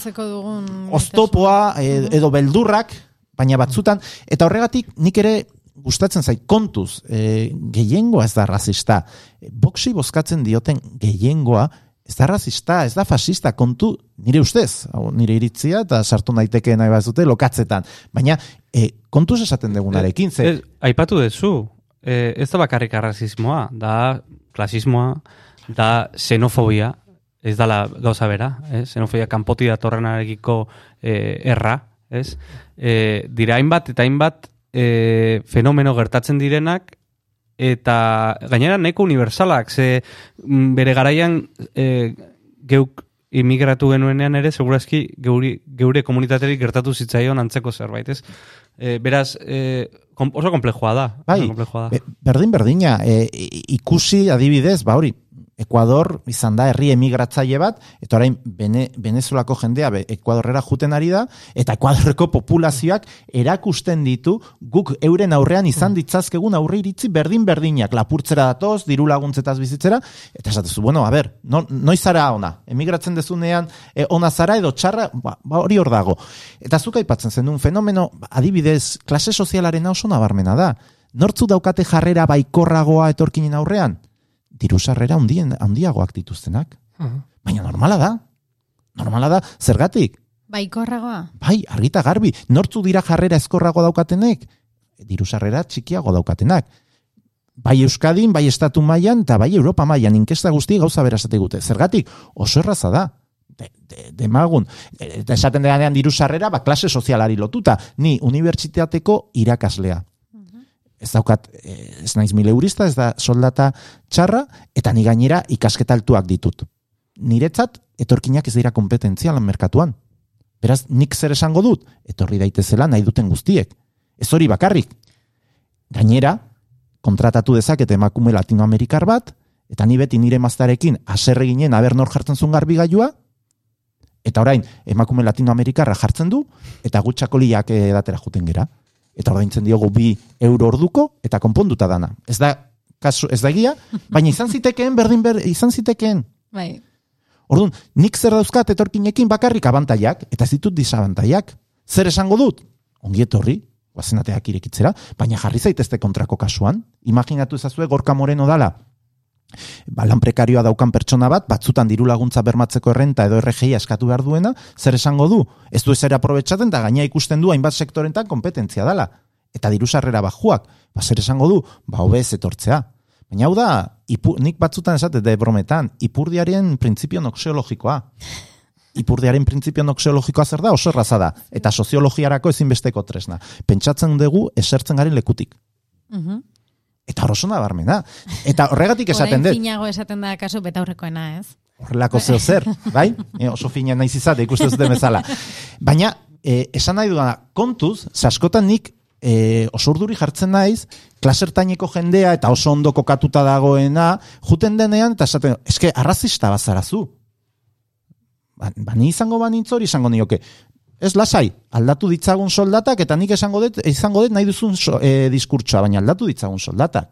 Speaker 2: oztopoa e- edo beldurrak, baina batzutan, eta horregatik nik ere gustatzen zait kontuz, e, gehiengoa ez da rasista. E, boxi bozkatzen dioten gehiengoa ez da rasista, ez da fascista, kontu nire ustez, hau nire iritzia eta sartu naiteke nahi bazute lokatzetan. Baina e, kontuz esaten degunarekin, ze,
Speaker 4: Ez, aipatu dezu, eh, ez da bakarrik arrazismoa, da klasismoa, da xenofobia, ez dala gauza bera, ez? xenofobia kanpoti datorrenarekiko eh, erra, ez? Eh, dira hainbat eta hainbat eh, fenomeno gertatzen direnak, eta gainera nahiko universalak, ze mm, bere garaian eh, geuk imigratu genuenean ere, segurazki geuri, geure komunitaterik gertatu zitzaion antzeko zerbait, ez? E, beraz, e, kom, oso komplejua da.
Speaker 2: bai,
Speaker 4: oso komplejua da.
Speaker 2: be- berdin berdina, e, ikusi adibidez, ba hori, Ekuador izan da herri emigratzaile bat, eta orain Bene, Venezuelako jendea be, Ekuadorrera juten ari da, eta Ekuadorreko populazioak erakusten ditu guk euren aurrean izan ditzazkegun aurre iritzi berdin-berdinak, lapurtzera datoz, diru laguntzetaz bizitzera, eta esatezu, bueno, a ber, no, noiz zara ona? Emigratzen dezunean e, ona zara edo txarra, ba, ba hori hor dago. Eta zuk aipatzen zenun fenomeno, ba, adibidez, klase sozialaren oso nabarmena da. Nortzu daukate jarrera baikorragoa etorkinen aurrean? Diru sarrera handien, handiagoak dituztenak. Baina normala da. Normala da, zergatik?
Speaker 1: Baikorragoa.
Speaker 2: Bai, argita garbi, nortzu dira jarrera eskorrago daukatenek? Diru sarrera txikiago daukatenak. Bai Euskadin, bai Estatu mailan eta bai Europa mailan inkesta guzti gauza bera esate gute. Zergatik, oso erraza da. De, de, demagun. Eta esaten denean diru sarrera, ba, klase sozialari lotuta. Ni unibertsitateko irakaslea. Ez daukat, eh, ez naiz mil eurista, ez da soldata txarra, eta ni gainera ikasketa altuak ditut. Niretzat, etorkinak ez dira kompetentzialan merkatuan. Beraz, nik zer esango dut? Etorri daitezela nahi duten guztiek. Ez hori bakarrik. Gainera, kontratatu dezakete emakume latinoamerikar bat, eta ni beti nire maztarekin aserre ginen aber nor jartzen zuen garbigailua, eta orain emakume latinoamerikarra jartzen du, eta gutxakoliak edatera juten gera. Eta ordaintzen diogu bi euro orduko, eta konponduta dana. Ez da, kasu, ez da egia, baina izan zitekeen, berdin ber, izan zitekeen.
Speaker 1: Bai.
Speaker 2: Orduan, nik zer dauzkat etorkinekin bakarrik abantaiak, eta ez ditut disabantaiak. Zer esango dut? Ongi etorri, guazenateak irekitzera, baina jarri zaitezte kontrako kasuan. Imaginatu ezazue gorka moreno dala, ba, lan prekarioa daukan pertsona bat, batzutan diru laguntza bermatzeko errenta edo RGI eskatu behar duena, zer esango du? Ez du ezer aprobetsaten da gaina ikusten du hainbat sektorentan kompetentzia dala. Eta diru sarrera bajuak, ba, zer esango du? Ba, hobez etortzea. Baina hau da, ipu, nik batzutan esate de brometan, ipurdiaren printzipio noxeologikoa. Ipurdiaren printzipio noxeologikoa zer da? Oso erraza da. Eta soziologiarako ezinbesteko tresna. Pentsatzen dugu esertzen garen lekutik.
Speaker 1: Mhm.
Speaker 2: Eta hor oso nabarmena. Eta horregatik esaten
Speaker 1: Orain
Speaker 2: dut.
Speaker 1: finago esaten da kasu betaurrekoena, ez?
Speaker 2: horrelako zeo zer, bai? E, oso fina naiz izate, ikusten zuten bezala. Baina, e, esan nahi dudana, kontuz, zaskotan nik e, oso urduri jartzen naiz, klasertaineko jendea eta oso ondo kokatuta dagoena, juten denean, eta esaten, eske, arrazista bazarazu. ba, ba ni izango banintz hori izango nioke, ez lasai, aldatu ditzagun soldatak, eta nik esango dut, izango dut nahi duzun so, e, diskurtsoa, baina aldatu ditzagun soldatak.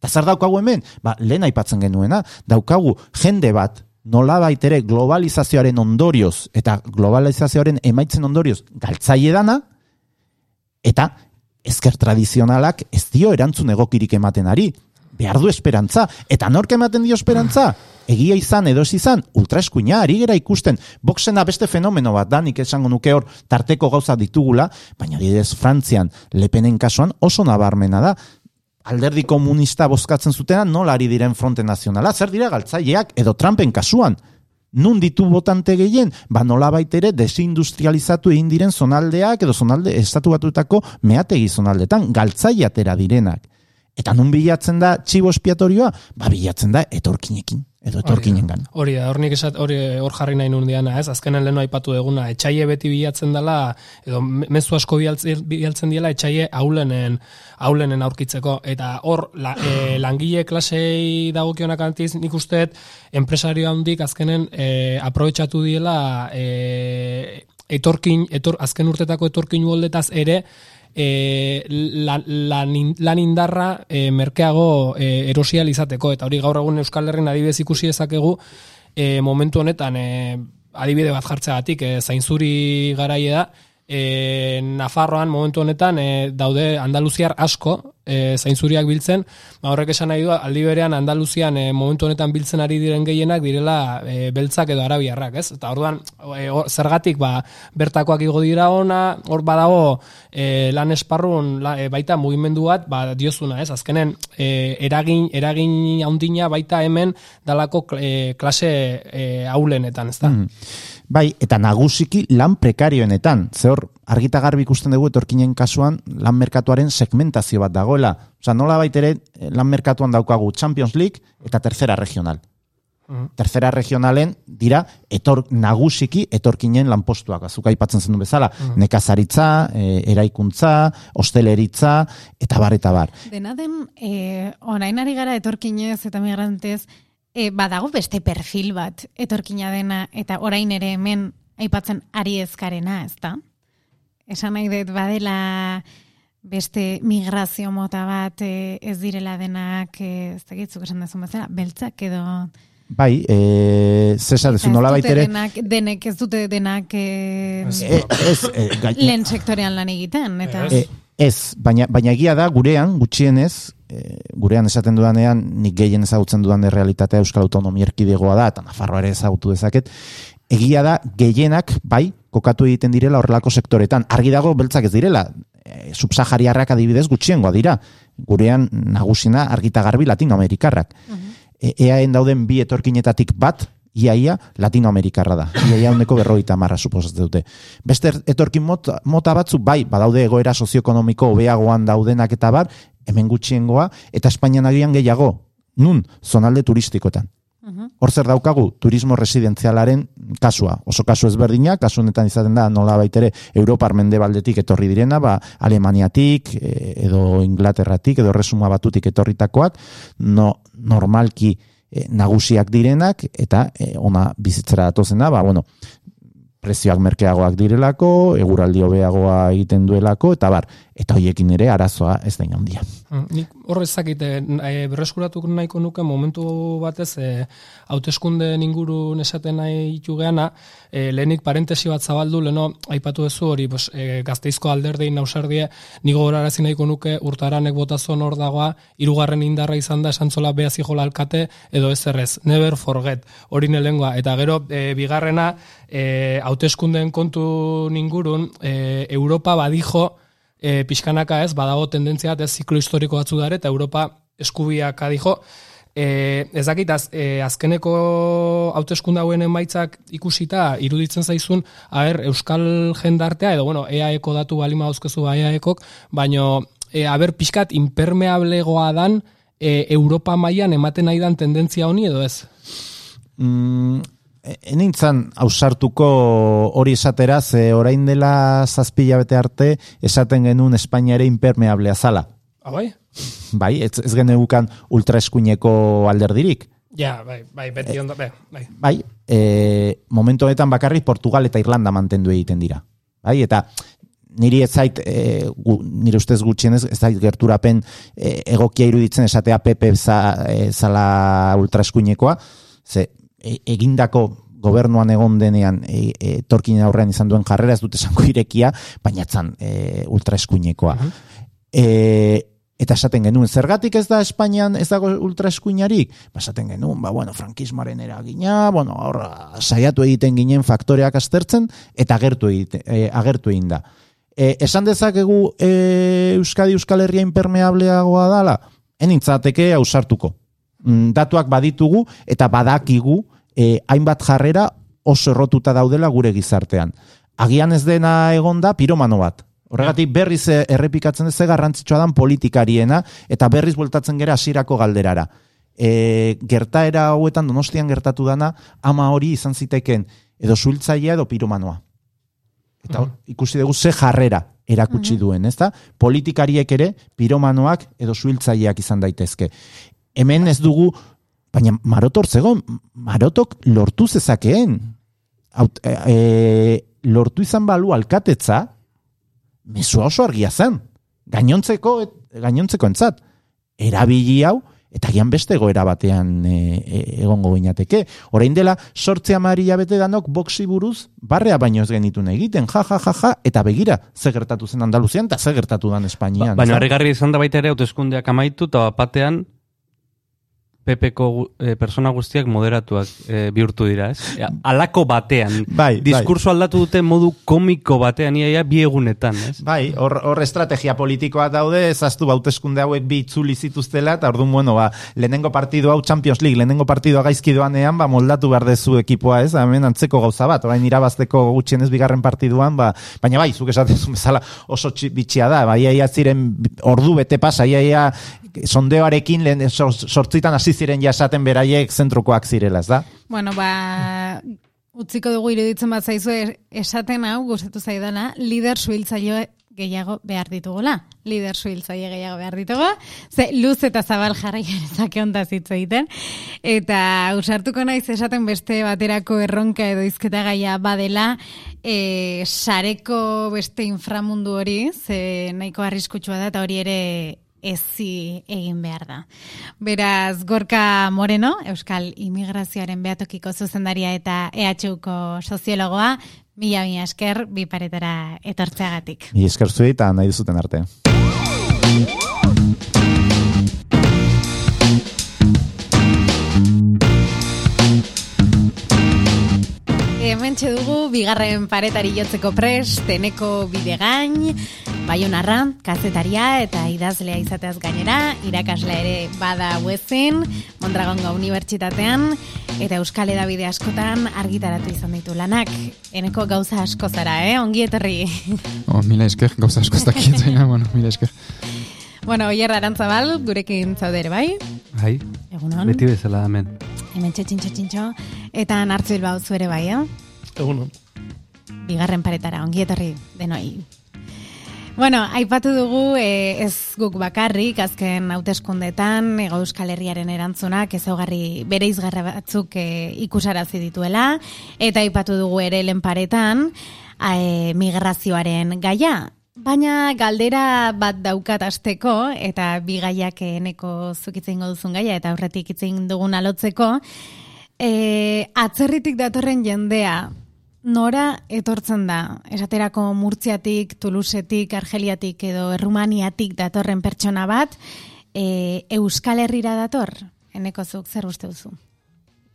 Speaker 2: Eta zer daukagu hemen? Ba, lehen aipatzen genuena, daukagu jende bat, nola baitere globalizazioaren ondorioz, eta globalizazioaren emaitzen ondorioz, galtzaile dana, eta ezker tradizionalak ez dio erantzun egokirik ematen ari. Behar du esperantza. Eta nork ematen dio esperantza? Egia izan edo ez izan, ultraeskuina, ari gera ikusten, boxena beste fenomeno bat da, nik esango nuke hor tarteko gauza ditugula, baina adidez Frantzian, lepenen kasuan oso nabarmena da, alderdi komunista bozkatzen zutena nola ari diren fronte nazionala, zer dira galtzaileak edo Trumpen kasuan, nun ditu botante gehien, ba nola baitere desindustrializatu egin diren zonaldeak edo zonalde estatu batutako meategi zonaldetan, galtzaileatera direnak. Eta nun bilatzen da txibo espiatorioa? Ba bilatzen da etorkinekin edo etorkinen gan.
Speaker 3: Hori da, hor nik esat, hori hor jarri nahi nun diana, ez? Azkenen leno aipatu eguna, etxaie beti bilatzen dela, edo mezu asko bialtzen, bialtzen diela etxaie aulenen, aulenen aurkitzeko. Eta hor, la, e, langile klasei dagokionak antiz, nik usteet, enpresario handik azkenen e, aprobetsatu diela e, etorkin, etor, azken urtetako etorkin uoldetaz ere, e, lan, lan, indarra e, merkeago e, erosial izateko, eta hori gaur egun Euskal Herrin adibidez ikusi ezakegu e, momentu honetan e, adibide bat jartzeagatik, e, zainzuri garaie da, e, Nafarroan momentu honetan e, daude Andaluziar asko e, zainzuriak biltzen, ba, horrek esan nahi du aldi berean Andaluzian e, momentu honetan biltzen ari diren gehienak direla e, beltzak edo arabiarrak, ez? Eta orduan e, zergatik ba, bertakoak igo dira ona, hor badago e, lan esparrun la, e, baita mugimendu bat, ba, diozuna, ez? Azkenen e, eragin eragin handina baita hemen dalako e, klase e, aulenetan, ez da? Mm.
Speaker 2: Bai, eta nagusiki lan prekarioenetan. Zehor, argita garbi ikusten dugu etorkinen kasuan lan merkatuaren segmentazio bat dagoela. Osa, nola baitere eh, lan merkatuan daukagu Champions League eta tercera regional. Mm. Tercera regionalen dira etor, nagusiki etorkinen lanpostuak. Azuka aipatzen zendu bezala. Mm. Nekazaritza, e, eraikuntza, hosteleritza, eta bar, eta bar.
Speaker 1: Dena den, e, orain ari gara etorkinez eta migrantez, e, badago beste perfil bat etorkina dena eta orain ere hemen aipatzen ari ezkarena, ez da? Esan nahi dut badela beste migrazio mota bat e, ez direla denak, e, ez da gitzuk esan dezun bezala, beltzak edo...
Speaker 2: Bai, e, zesar, ez nola baitere...
Speaker 1: Denak, denek ez dute denak e,
Speaker 2: e, ez, e,
Speaker 1: lehen sektorean lan egiten, eta...
Speaker 2: E, ez, baina, baina egia da, gurean, gutxienez, e, gurean esaten dudanean, nik gehien ezagutzen dudan realitatea Euskal Autonomia erkidegoa da, eta Nafarroa ere ezagutu dezaket, egia da, gehienak, bai, kokatu egiten direla horrelako sektoretan. Argi dago, beltzak ez direla, e, subsahariarrak adibidez gutxiengoa dira, gurean nagusina argita garbi latinoamerikarrak. Uh -huh. e, eaen dauden bi etorkinetatik bat, iaia latinoamerikarra da. Iaia honeko berroita marra suposatzen dute. Beste etorkin mota, mota batzuk, bai, badaude egoera sozioekonomiko hobeagoan daudenak eta bar, hemen gutxiengoa, eta Espainian agian gehiago, nun, zonalde turistikoetan. Hor zer daukagu, turismo residenzialaren kasua. Oso kasu ezberdina, kasu honetan izaten da, nola baitere, Europar mendebaldetik etorri direna, ba, Alemaniatik, e, edo Inglaterratik, edo resuma batutik etorritakoak, no, normalki e, nagusiak direnak, eta e, ona bizitzera datozena, ba, bueno, prezioak merkeagoak direlako, eguraldi hobeagoa egiten duelako, eta bar, eta hoiekin ere arazoa ez da handia.
Speaker 3: Mm, nik horre zakite, e, berreskuratu nahiko nuke momentu batez e, hauteskunde inguru nesaten nahi itu geana, e, lehenik parentesi bat zabaldu, leno aipatu duzu hori bos, e, gazteizko alderdein nausardie, nigo horarazi nahiko nuke urtaranek botazon hor dagoa, irugarren indarra izan da esantzola behazi jola alkate, edo ez errez, never forget, hori nelengua, eta gero e, bigarrena, e, hauteskundeen kontu ningurun, e, Europa badijo, e, pixkanaka ez, badago tendentzia ez ziklo historiko batzu dara, eta Europa eskubiak adijo, e, ez dakit, az, e, azkeneko hauteskunda hauen emaitzak ikusita, iruditzen zaizun, aher, Euskal jendartea, edo, bueno, EAEko datu balima dauzkezu EAEkok, baino, e, aber, pixkat, impermeablegoa dan, e, Europa mailan ematen nahi dan tendentzia honi, edo ez?
Speaker 2: Mm, Enintzan ausartuko hori esatera, ze orain dela zazpila bete arte, esaten genuen Espainiare impermeablea zala.
Speaker 3: Abai?
Speaker 2: Bai, ez, ez geneukan ultraeskuineko alderdirik.
Speaker 3: Ja, bai, bai, beti ondo, bai, bai.
Speaker 2: bai, e, momentu honetan bakarrik Portugal eta Irlanda mantendu egiten dira. Bai, eta niri ez zait, e, gu, nire ustez gutxienez, ez zait gerturapen e, egokia iruditzen esatea PP za, e, zala ultraeskuinekoa, ze e, egindako gobernuan egon denean e, e, torkinen aurrean izan duen jarrera ez dut esango irekia, baina etzan e, ultraeskuinekoa. E, eta esaten genuen, zergatik ez da Espainian ez dago ultraeskuinarik? Ba, esaten genuen, ba, bueno, frankismaren eragina, bueno, horra, saiatu egiten ginen faktoreak aztertzen, eta agertu, egite, e, agertu egin da. E, esan dezakegu e, Euskadi Euskal Herria impermeableagoa dala? Enintzateke ausartuko. Mm, Datuak baditugu eta badakigu e, hainbat jarrera oso errotuta daudela gure gizartean. Agian ez dena egon da piromano bat. Horregatik berriz eh, errepikatzen ez ze garrantzitsua dan politikariena eta berriz bueltatzen gera hasierako galderara. E, gertaera hauetan donostian gertatu dana ama hori izan ziteken edo suiltzailea edo piromanoa. Eta hor, ikusi dugu ze jarrera erakutsi duen, ezta? Politikariek ere piromanoak edo suiltzaileak izan daitezke. Hemen ez dugu, baina marotor zegoen, marotok lortu zezakeen. Aut, e, e, lortu izan balu alkatetza, mesua oso argia zen. Gainontzeko, et- gainontzeko entzat. Erabili hau, eta gian beste goera batean e, e, egongo ginateke. Orain dela, sortzea maria bete danok boksi buruz, barrea baino ez genitun egiten, ja, ja, ja, ja, eta begira, ze gertatu zen Andaluzian, eta ze gertatu dan Espainian.
Speaker 4: Baina
Speaker 2: ezta?
Speaker 4: harrigarri izan da baita ere hauteskundeak amaitu eta batean PPko gu- eh, persona guztiak moderatuak eh, bihurtu dira, ez? Ja, alako batean.
Speaker 2: Bai, bai.
Speaker 4: Diskurso aldatu dute modu komiko batean, iaia bi egunetan, ez?
Speaker 2: Bai, hor, hor estrategia politikoa daude, ezaztu bauteskunde hauek bi itzuli zituztela, eta orduan, bueno, ba, lehenengo partidu hau Champions League, lehenengo partidua gaizki doanean, ba, moldatu behar dezu ekipoa, ez, hemen antzeko gauza bat, orain irabazteko gutxienez bigarren partiduan, ba, baina bai, zuk esaten zu bezala oso txi- bitxia da, bai, ia ziren ordu bete pasa, ia, ia sondeoarekin lehen sor- sortzitan hasi ziren ja esaten beraiek zentrokoak zirela, ez da?
Speaker 1: Bueno, ba, utziko dugu iruditzen bat zaizu esaten hau, gustatu zaidana, lider suhiltzaile gehiago behar ditugula. Lider suhiltzaile gehiago behar ditugu. Ze luz eta zabal jarri genezake ontaz hitz egiten. Eta usartuko naiz esaten beste baterako erronka edo izketa gaia badela, e, sareko beste inframundu hori, ze nahiko arriskutsua da, eta hori ere ezi egin behar da. Beraz, Gorka Moreno, Euskal Immigrazioaren behatokiko zuzendaria eta EHUko soziologoa, mila mila esker, bi paretara etortzeagatik.
Speaker 2: Ni esker zuei eta nahi duzuten arte.
Speaker 1: Hemen dugu, bigarren paretari jotzeko prest, teneko bidegain, baionarra, kazetaria eta idazlea izateaz gainera, irakaslea ere bada huezin, Mondragongo Unibertsitatean, eta Euskal Edabide askotan argitaratu izan ditu lanak. Eneko gauza asko zara, eh? Ongi etorri.
Speaker 8: Oh, mila esker, gauza asko baina, bueno, mila esker.
Speaker 1: bueno, Oier Arantzabal, gurekin zaudere, bai?
Speaker 4: Bai,
Speaker 1: Egunon.
Speaker 4: beti bezala hemen.
Speaker 1: Hemen txintxo txintxo. Eta nartzu hilbau zuere bai, eh?
Speaker 3: Egun,
Speaker 1: bigarren paretara, ongi etorri denoi. Bueno, aipatu dugu e, ez guk bakarrik, azken hauteskundetan Ego Euskal Herriaren erantzunak ezaugarri bere izgarra batzuk e, ikusarazi dituela, eta aipatu dugu ere lehen paretan e, migrazioaren gaia. Baina galdera bat daukat asteko, eta bi gaiak eneko zukitzen duzun gaia, eta aurretik itzen dugun alotzeko, e, atzerritik datorren jendea, nora etortzen da? Esaterako Murtziatik, Tulusetik, Argeliatik edo Errumaniatik datorren pertsona bat, e, Euskal Herrira dator? Eneko zuk, zer uste duzu?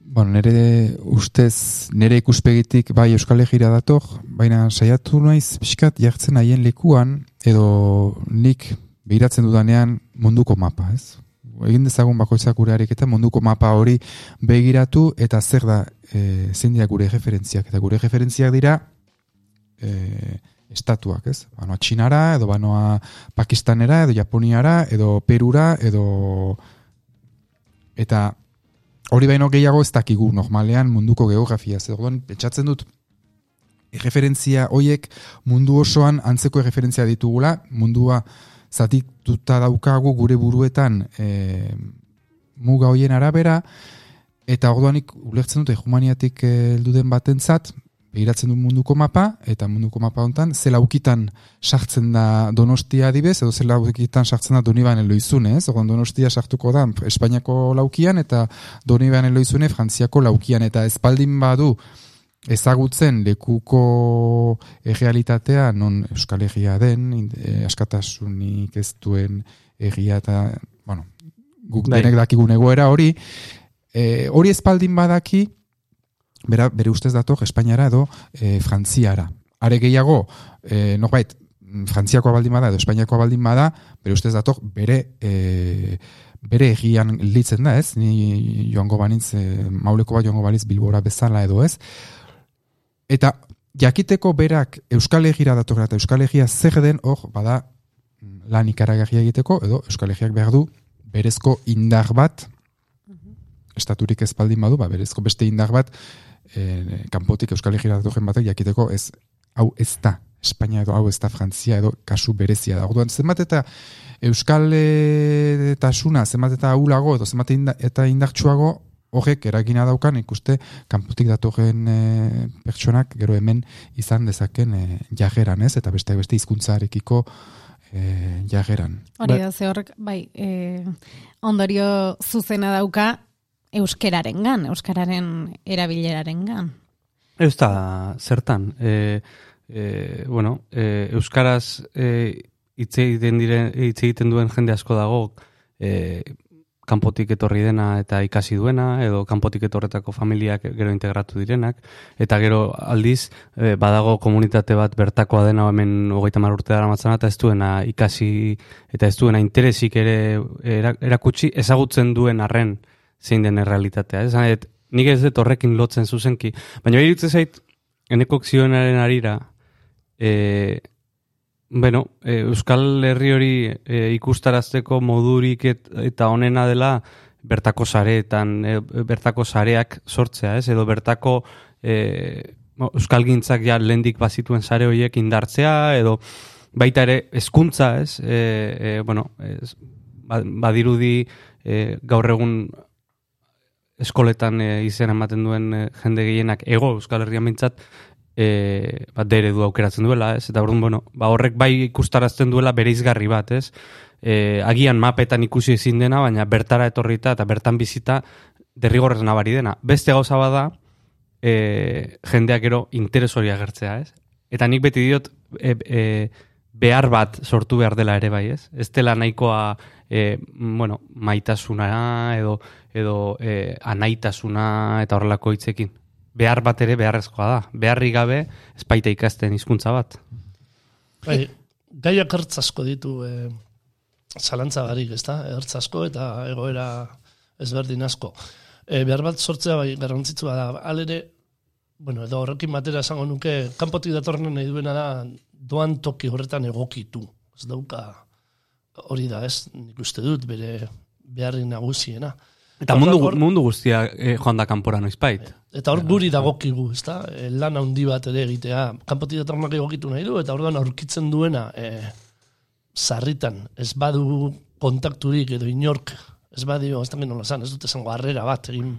Speaker 8: Bueno, nire ustez, nire ikuspegitik bai Euskal Herriera dator, baina saiatu naiz pixkat jartzen haien lekuan, edo nik behiratzen dudanean munduko mapa, ez? Egin dezagun bakoitzak gure ariketa munduko mapa hori begiratu eta zer da e, zein dira gure referentziak. Eta gure referentziak dira e, estatuak, ez? Banoa Txinara, edo banoa Pakistanera, edo Japoniara, edo Perura, edo... Eta hori baino gehiago ez dakigu normalean munduko geografia. Zer orduan, pentsatzen dut referentzia hoiek mundu osoan antzeko referentzia ditugula, mundua zatituta daukagu gure buruetan e, muga hoien arabera, eta orduanik ulertzen dute humaniatik eh, heldu den batentzat, behiratzen du munduko mapa, eta munduko mapa hontan, ze laukitan sartzen da donostia adibez, edo ze laukitan sartzen da doniban eloizune, ez? Ogon donostia sartuko da Espainiako laukian, eta doniban eloizune Frantziako laukian, eta espaldin badu ezagutzen lekuko errealitatea non Euskal Herria den, e, askatasunik ez duen egia eta, bueno, guk
Speaker 4: Bai.
Speaker 8: denek dakigun egoera hori, e, hori espaldin badaki, bera, bere ustez dator Espainiara edo e, Frantziara. Are gehiago, e, norbait, Frantziakoa baldin bada edo Espainiakoa baldin bada, bere ustez dator bere e, bere egian litzen da, ez? Ni joango banitz, e, mauleko bat joango banitz Bilbora bezala edo ez. Eta jakiteko berak Euskal Egira datorra eta Euskal Egia zer den, hor, bada lan ikaragarria egiteko, edo Euskal Egiak behar du berezko indar bat, estaturik ez baldin badu, ba, berezko beste indar bat, e, kanpotik Euskal Egira datorren batek jakiteko ez, hau ez da Espainia edo hau ez da Frantzia edo kasu berezia da. Orduan, zenbat eta Euskal e, tasuna, zenbat eta ahulago edo zenbat eta indartsuago horrek eragina daukan ikuste kanpotik datorren e, pertsonak gero hemen izan dezaken e, jageran, ez? Eta beste beste hizkuntzarekiko e, jageran.
Speaker 1: Hori da, ze horrek, bai, e, ondorio zuzena dauka euskeraren gan, euskararen erabileraren gan.
Speaker 4: Ez da, zertan. E, e, bueno, e, Euskaraz e, hitz egiten, diren, hitz egiten duen jende asko dago, e, kanpotik etorri dena eta ikasi duena, edo kanpotik etorretako familiak gero integratu direnak, eta gero aldiz, e, badago komunitate bat bertakoa dena hemen hogeita mar urte dara matzana, eta ez duena ikasi, eta ez duena interesik ere era- erakutsi, ezagutzen duen arren zein den errealitatea. Ez Esan, nik ez dut horrekin lotzen zuzenki, baina iruditzen zait, enekok zionaren arira, e, bueno, e, Euskal Herri hori e, ikustarazteko modurik et, eta onena dela bertako sareetan, e, bertako sareak sortzea, ez? Edo bertako e, Euskal gintzak ja lehendik bazituen sare horiek indartzea, edo baita ere hezkuntza, ez? E, e, bueno, ez, ba- badirudi e, gaur egun eskoletan e, izen ematen duen e, jende gehienak ego Euskal Herrian mintzat e, bat dere du aukeratzen duela, ez? Eta orduan, bueno, ba horrek bai ikustarazten duela bere izgarri bat, ez? E, agian mapetan ikusi ezin dena, baina bertara etorrita eta bertan bizita derrigorrez nabari dena. Beste gauza bada, e, jendeak gero interes hori agertzea, ez? Eta nik beti diot e, e, behar bat sortu behar dela ere bai, ez? Ez dela nahikoa e, bueno, maitasuna edo edo e, anaitasuna eta horrelako hitzekin. Behar bat ere beharrezkoa da. Beharri gabe espaita ikasten hizkuntza bat.
Speaker 9: Bai, gaiak ertz asko ditu e, zalantza barik, ez da? Ertz asko eta egoera ezberdin asko. E, behar bat sortzea bai garrantzitsua da. Alere, bueno, edo horrekin batera esango nuke, kanpotik datorren nahi duena da, doan toki horretan egokitu. Ez dauka hori da, ez? Nik uste dut bere beharri nagusiena.
Speaker 4: Eta mundu, mundu guztia e, joan da kanpora noizbait.
Speaker 9: Eta hor guri dagokigu, ezta? E, lan handi bat ere egitea. Kanpotik datornak egokitu nahi du, eta orduan aurkitzen duena e, sarritan, ez badu kontakturik edo inork, ez badio, ez dakit nola zan, ez dut esango harrera bat, egin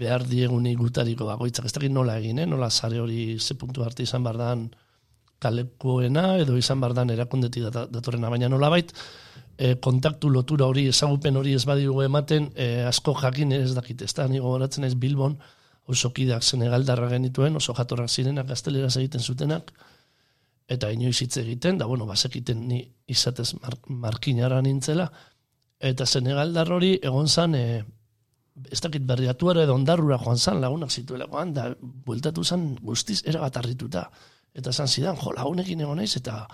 Speaker 9: behar diegunik gutariko bakoitzak, ez dakit nola egin, eh? nola sare hori ze puntu arte izan bardan kalekoena, edo izan bardan erakundetik dat- datorrena, baina nola bait, e, kontaktu lotura hori, ezagupen hori ez badigu ematen, e, asko jakin ez dakit, ez da, nigo goratzen ez Bilbon, oso kidak Senegaldarra genituen, oso jatorrak zirenak, gazteleraz egiten zutenak, eta inoiz hitz egiten, da, bueno, bazekiten ni izatez mar, markinara nintzela, eta Senegaldar hori egon zan, e, ez dakit berriatuara edo ondarrura joan zan, lagunak zituelakoan, da, bueltatu zan guztiz erabat harrituta. Eta zan zidan, jo, lagunekin egon naiz, eta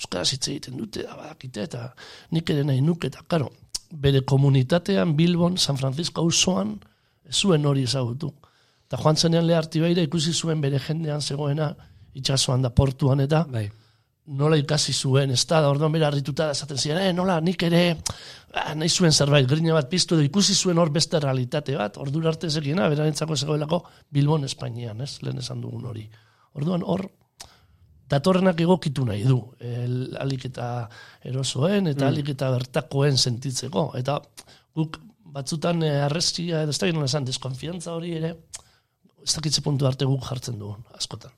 Speaker 9: euskaraz hitz egiten dute, da, badakite, eta nik ere nahi nuke, eta, karo, bere komunitatean, Bilbon, San Francisco auzoan zuen hori ezagutu. Eta joan zenean leharti beira ikusi zuen bere jendean zegoena, itxasoan da portuan eta
Speaker 4: Bai.
Speaker 9: nola ikasi zuen, ez da, orduan bera harrituta da esaten ziren, eh, nola, nik ere, ah, nahi zuen zerbait, grina bat piztu edo ikusi zuen hor beste realitate bat, ordura arte zekina, berarentzako zegoelako Bilbon Espainian, ez, lehen esan dugun hori. Orduan hor, datorrenak egokitu nahi du, el, alik eta erosoen, eta alik eta bertakoen sentitzeko, eta guk batzutan eh, arrestia, edo ez da ginen esan, deskonfiantza hori ere, ez dakitze puntu arte guk jartzen dugun, askotan.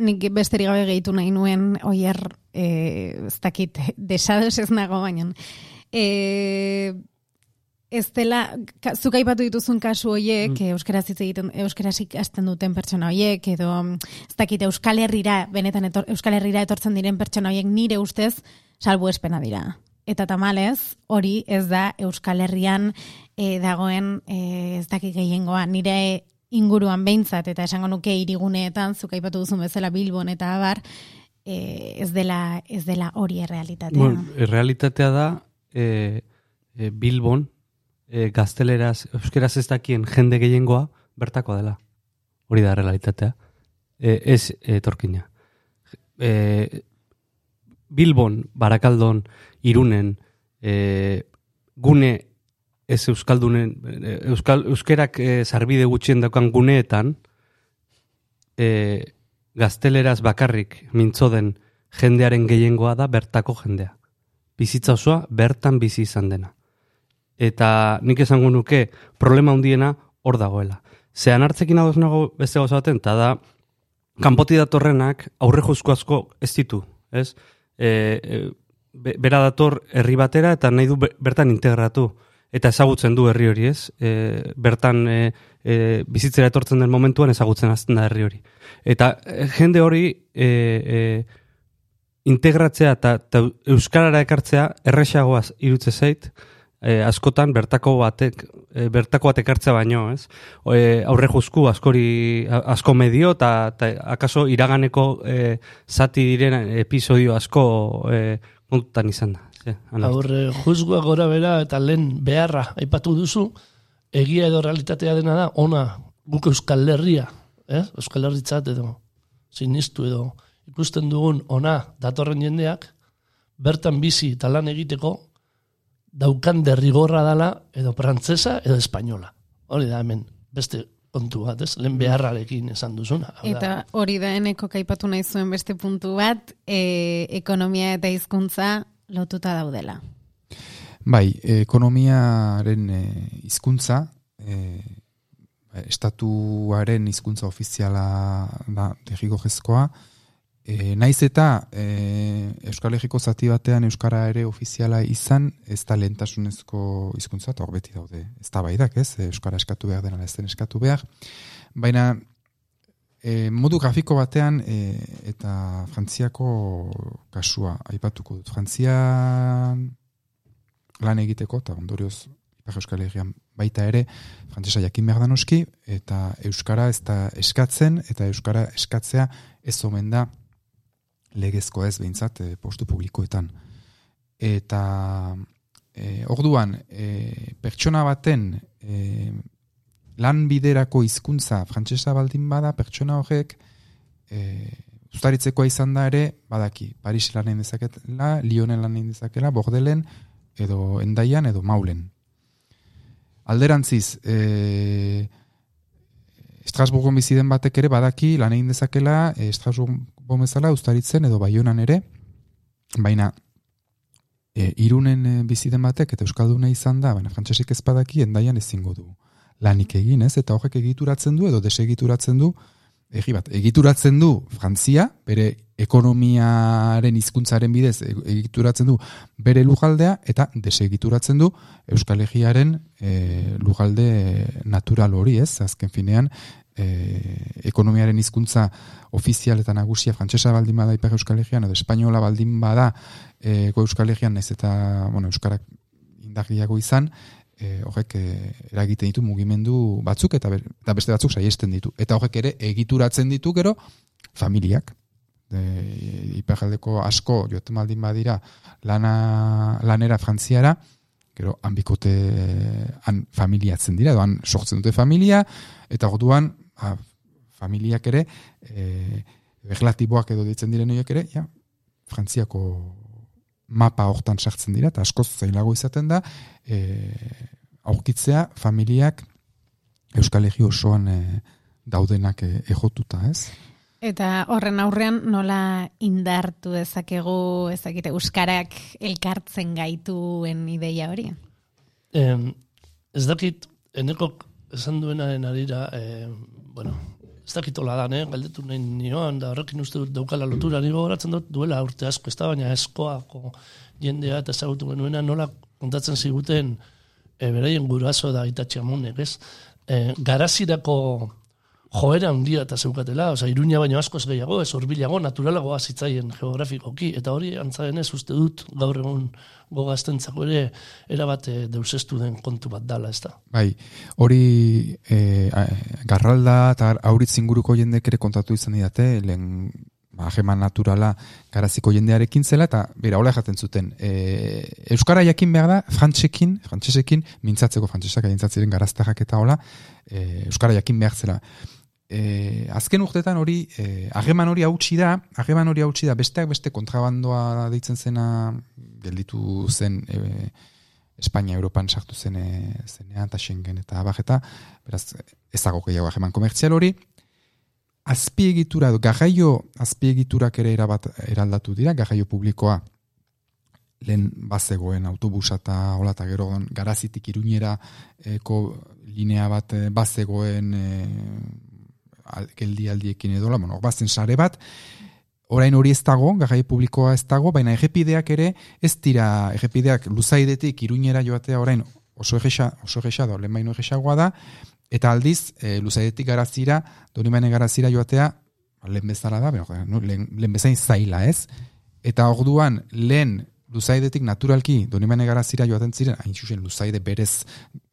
Speaker 1: Nik besterik gabe gehitu nahi nuen, oier, e, ez dakit, desados ez nago baina. E, ez dela, zuk aipatu dituzun kasu hoiek, mm. euskaraz hitz egiten, euskaraz ikasten duten pertsona hoiek, edo ez dakit, Euskal Herrira, benetan etor, Euskal Herrira etortzen diren pertsona hoiek nire ustez, salbu espena dira. Eta tamalez, hori ez da Euskal Herrian e, dagoen, e, ez dakit gehiengoa, nire inguruan behintzat, eta esango nuke iriguneetan, zuk aipatu duzun bezala Bilbon eta abar, e, ez dela ez dela hori errealitatea.
Speaker 4: Bueno, errealitatea da e, e, Bilbon e, gazteleraz, euskeraz ez dakien jende gehiengoa bertakoa dela. Hori da realitatea. E, ez etorkina. E, Bilbon, Barakaldon, Irunen, e, gune ez euskaldunen euskal euskerak e, sarbide gutxien daukan guneetan e, gazteleraz bakarrik mintzo den jendearen gehiengoa da bertako jendea. Bizitza osoa bertan bizi izan dena. Eta nik esango nuke problema handiena hor dagoela. Zean hartzekin adoz nago beste gauza baten, eta da kanpoti datorrenak aurre asko ez ditu, ez? E, e, be- bera dator herri batera eta nahi du be- bertan integratu eta ezagutzen du herri hori, ez? E, bertan e, e, bizitzera etortzen den momentuan ezagutzen azten da herri hori. Eta e, jende hori e, e, integratzea eta, eta euskarara ekartzea erresagoaz irutze zait, e, askotan bertako batek e, bertako batek hartzea baino, ez? E, aurre juzku askori asko medio eta akaso iraganeko e, zati diren episodio asko e, kontutan izan da. Hala.
Speaker 9: Aurre, juzgua gora bera eta lehen beharra aipatu duzu, egia edo realitatea dena da, ona guk Euskal Herria, eh? Euskal Herritzat edo sinistu edo ikusten dugun ona datorren jendeak, bertan bizi eta lan egiteko daukan derrigorra dala edo frantzesa edo espainola. Hori da hemen beste kontu bat, ez? Lehen beharrarekin esan duzuna. Hau da,
Speaker 1: Eta hori da eneko kaipatu nahi zuen beste puntu bat, e, ekonomia eta hizkuntza lotuta daudela.
Speaker 8: Bai, ekonomiaren e, hizkuntza e, estatuaren hizkuntza ofiziala da derrigorrezkoa, e, naiz eta e, Euskal Herriko zati batean Euskara ere ofiziala izan, ez da lehentasunezko hizkuntza, eta beti daude, ez da baidak, ez? Euskara eskatu behar dena, ez den eskatu behar. Baina, e, modu grafiko batean, e, eta Frantziako kasua aipatuko dut. Frantzian lan egiteko, eta ondorioz Ipar Euskal Herrian baita ere, frantsesa jakin behar da noski, eta Euskara ez da eskatzen, eta Euskara eskatzea ez omen da legezko ez behintzat e, postu publikoetan. Eta e, orduan, e, pertsona baten e, lan biderako hizkuntza frantsesa baldin bada, pertsona horrek e, ustaritzekoa izan da ere, badaki, Paris lan egin dezakela, Lyonen lan egin dezakela, Bordelen, edo Endaian, edo Maulen. Alderantziz, e, Estrasburgon bizi den batek ere badaki lan egin dezakela e, Estrasburgon bezala ustaritzen edo baionan ere, baina e, irunen e, bizi den batek eta euskalduna izan da, baina frantsesik ez badaki endaian ezingo du lanik egin, ez? Eta horrek egituratzen du edo desegituratzen du egi bat, egituratzen du Frantzia, bere ekonomiaren hizkuntzaren bidez e- egituratzen du bere lujaldea eta desegituratzen du Euskal Herriaren e, lujalde natural hori, ez? Azken finean, e, ekonomiaren hizkuntza ofizial eta nagusia frantsesa baldin bada Ipar Euskal Herrian edo espainola baldin bada e, Ego Euskal Herrian naiz eta bueno, euskarak indargiago izan, e, horrek e, eragiten ditu mugimendu batzuk eta, ber, eta beste batzuk saiesten ditu. Eta horrek ere egituratzen ditu gero familiak. E, Iparraldeko asko joten baldin badira lana, lanera frantziara, gero han bikote han familiatzen dira, edo han sortzen dute familia, eta orduan ba, familiak ere, e, relatiboak edo ditzen diren horiek ere, ja, frantziako mapa hortan sartzen dira, eta askoz zailago izaten da, e, aurkitzea familiak Euskal Herri osoan e, daudenak e, ejotuta, ez?
Speaker 1: Eta horren aurrean nola indartu dezakegu ezakite euskarak elkartzen gaituen ideia hori?
Speaker 9: Em, ez dakit, enekok esan duenaren arira, eh, bueno, ez dakit hola dan, eh, galdetu nahi nioan, da horrekin uste dut daukala lotura, nire gogoratzen dut duela urte asko, ez da, baina eskoako jendea eta ezagutu genuena nola kontatzen ziguten e, beraien guraso da itatxamunek, ez? E, garazirako joera handia eta zeukatela, oza, iruña baino asko ez gehiago, ez horbilago, naturalagoa zitzaien geografikoki, eta hori antzaren ez uste dut gaur egun gogaztentzako ere erabate deusestu den kontu bat dala, ez da.
Speaker 8: Bai, hori e, garralda eta auritz inguruko jendek ere kontatu izan didate, lehen ba, naturala garaziko jendearekin zela, eta bera, hola jaten zuten, e, Euskara jakin behar da, frantsekin, frantsesekin, mintzatzeko frantsesak adintzatzen garaztajak eta hola, e, Euskara jakin behar zela. E, azken urtetan hori, e, hageman hori hautsi da, hageman hori hautsi da, besteak beste kontrabandoa deitzen zena, gelditu zen e, Espainia, Europan sartu zen e, zenean, eta Schengen eta abajeta, beraz, ezago gehiago hageman komertzial hori, azpiegitura, garraio azpiegiturak ere erabat eraldatu dira, garraio publikoa. Lehen bazegoen autobusa eta hola eta gero garazitik iruñera eko linea bat eh, bazegoen e, geldi aldiekin edo, bueno, bazen sare bat, orain hori ez dago, garraio publikoa ez dago, baina egepideak ere ez dira, egepideak luzaidetik iruñera joatea orain oso egesa, oso egesa da, lehen baino egesagoa da, Eta aldiz, e, luzaidetik garazira, donimane garazira joatea, lehen bezala da, lehen, lehen bezain zaila ez. Eta orduan lehen luzaidetik naturalki donimane garazira joaten ziren, hain zuzen luzaide berez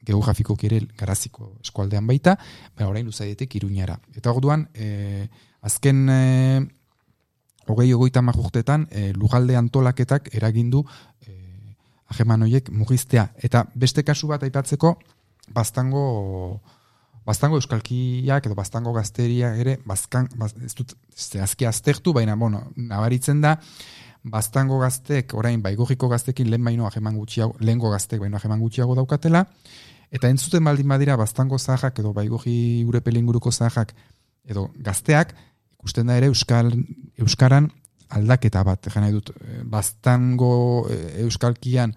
Speaker 8: geografiko ere garaziko eskualdean baita, baina orain luzaidetik iruñara. Eta orduan, e, azken e, hogei ogoita majurtetan, e, lugalde antolaketak eragindu e, aheman horiek mugiztea. Eta beste kasu bat aipatzeko, bastango Bastango euskalkiak edo bastango gazteria ere, bazkan, baz, ez dut, zehazki aztertu, baina, bueno, nabaritzen da, bastango gaztek, orain, baigogiko gaztekin lehen baino aheman gutxiago, lehengo gaztek baino aheman gutxiago daukatela, eta entzuten baldin badira bastango zahak edo baigogi gure pelinguruko zahak edo gazteak, ikusten da ere euskal, euskaran aldaketa bat, jana dut, eh, bastango eh, euskalkian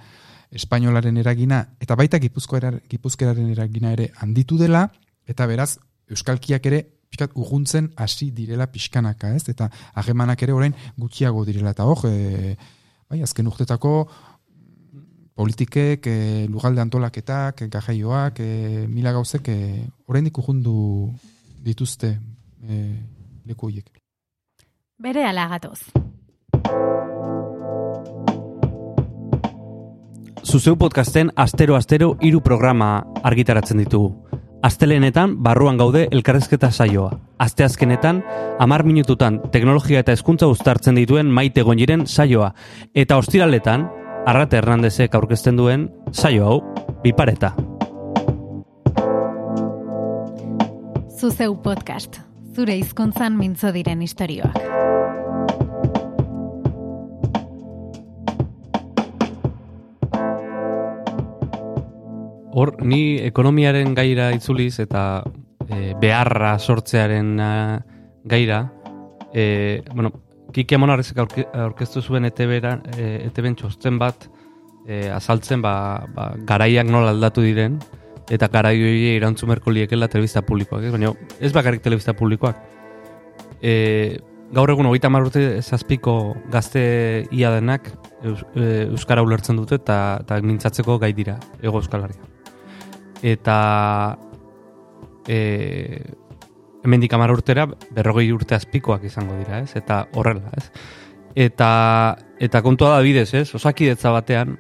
Speaker 8: espainolaren eragina, eta baita gipuzkeraren eragina ere handitu dela, eta beraz euskalkiak ere pixkat urguntzen hasi direla pixkanaka, ez? Eta hagemanak ere orain gutxiago direla eta hor, e, bai, azken urtetako politikek, e, lugalde antolaketak, gajaioak, e, mila gauzek, e, orain urgundu dituzte e, leku horiek.
Speaker 1: Bere alagatoz.
Speaker 4: Zuzeu podcasten astero-astero hiru programa argitaratzen ditugu. Astelenetan barruan gaude elkarrezketa saioa. Asteazkenetan, amar minututan teknologia eta hezkuntza uztartzen dituen maite gonjiren saioa. Eta ostiraletan, Arrate Hernandezek aurkezten duen saio hau, bipareta.
Speaker 1: Zuzeu podcast, zure hizkuntzan mintzo diren istorioak.
Speaker 4: Hor, ni ekonomiaren gaira itzuliz eta e, beharra sortzearen uh, gaira, e, bueno, Kike Monarrezek aurke, aurkeztu zuen ETB-en e, txosten bat e, azaltzen ba, ba, garaiak nola aldatu diren, eta garai hori irantzu merko liekela telebizta publikoak, ez? baina ez bakarrik telebizta publikoak. E, gaur egun hogeita marrute zazpiko gazte ia denak e, Euskara ulertzen dute eta, eta mintzatzeko gai dira, ego Euskal Herria eta e, hemendik amar urtera berrogei urte azpikoak izango dira, ez? Eta horrela, ez? Eta, eta kontua da bidez, ez? Osakidetza batean,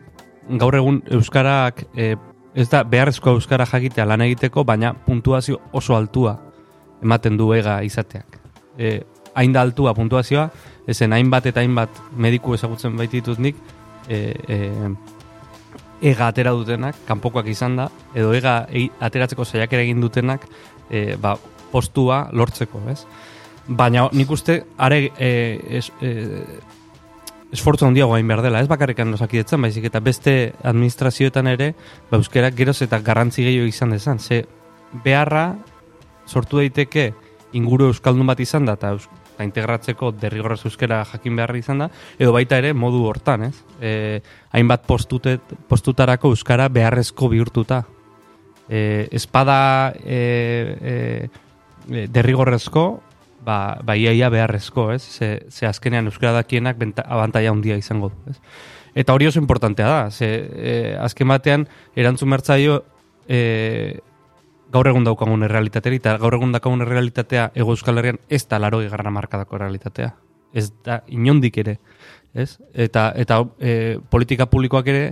Speaker 4: gaur egun Euskarak, e, ez da beharrezko Euskara jakitea lan egiteko, baina puntuazio oso altua ematen du ega izateak. E, hain da altua puntuazioa, ezen hainbat eta hainbat mediku ezagutzen baititut nik, e, e, ega atera dutenak, kanpokoak izan da, edo ega ateratzeko saiakera egin dutenak, e, ba, postua lortzeko, ez? Baina nik uste, are, e, es, e, esfortzu handiago hain behar dela, ez bakarrikan osakidetzen, baizik eta beste administrazioetan ere, ba, euskerak geroz eta garrantzi gehiago izan dezan, ze beharra sortu daiteke inguru euskaldun bat izan da, eta eta integratzeko derrigorrez euskera jakin behar izan da, edo baita ere modu hortan, ez? E, hainbat postutet, postutarako euskara beharrezko bihurtuta. E, espada e, e, derrigorrezko, ba, ba iaia beharrezko, ez? Ze, ze azkenean euskara dakienak benta, abantaia handia izango du, ez? Eta hori oso importantea da, ze e, azken batean erantzun mertzaio e, gaur egun daukagun errealitatea, eta gaur egun daukagun errealitatea ego euskal herrian ez da laro egarra markadako errealitatea. Ez da inondik ere. Ez? Eta, eta e, politika publikoak ere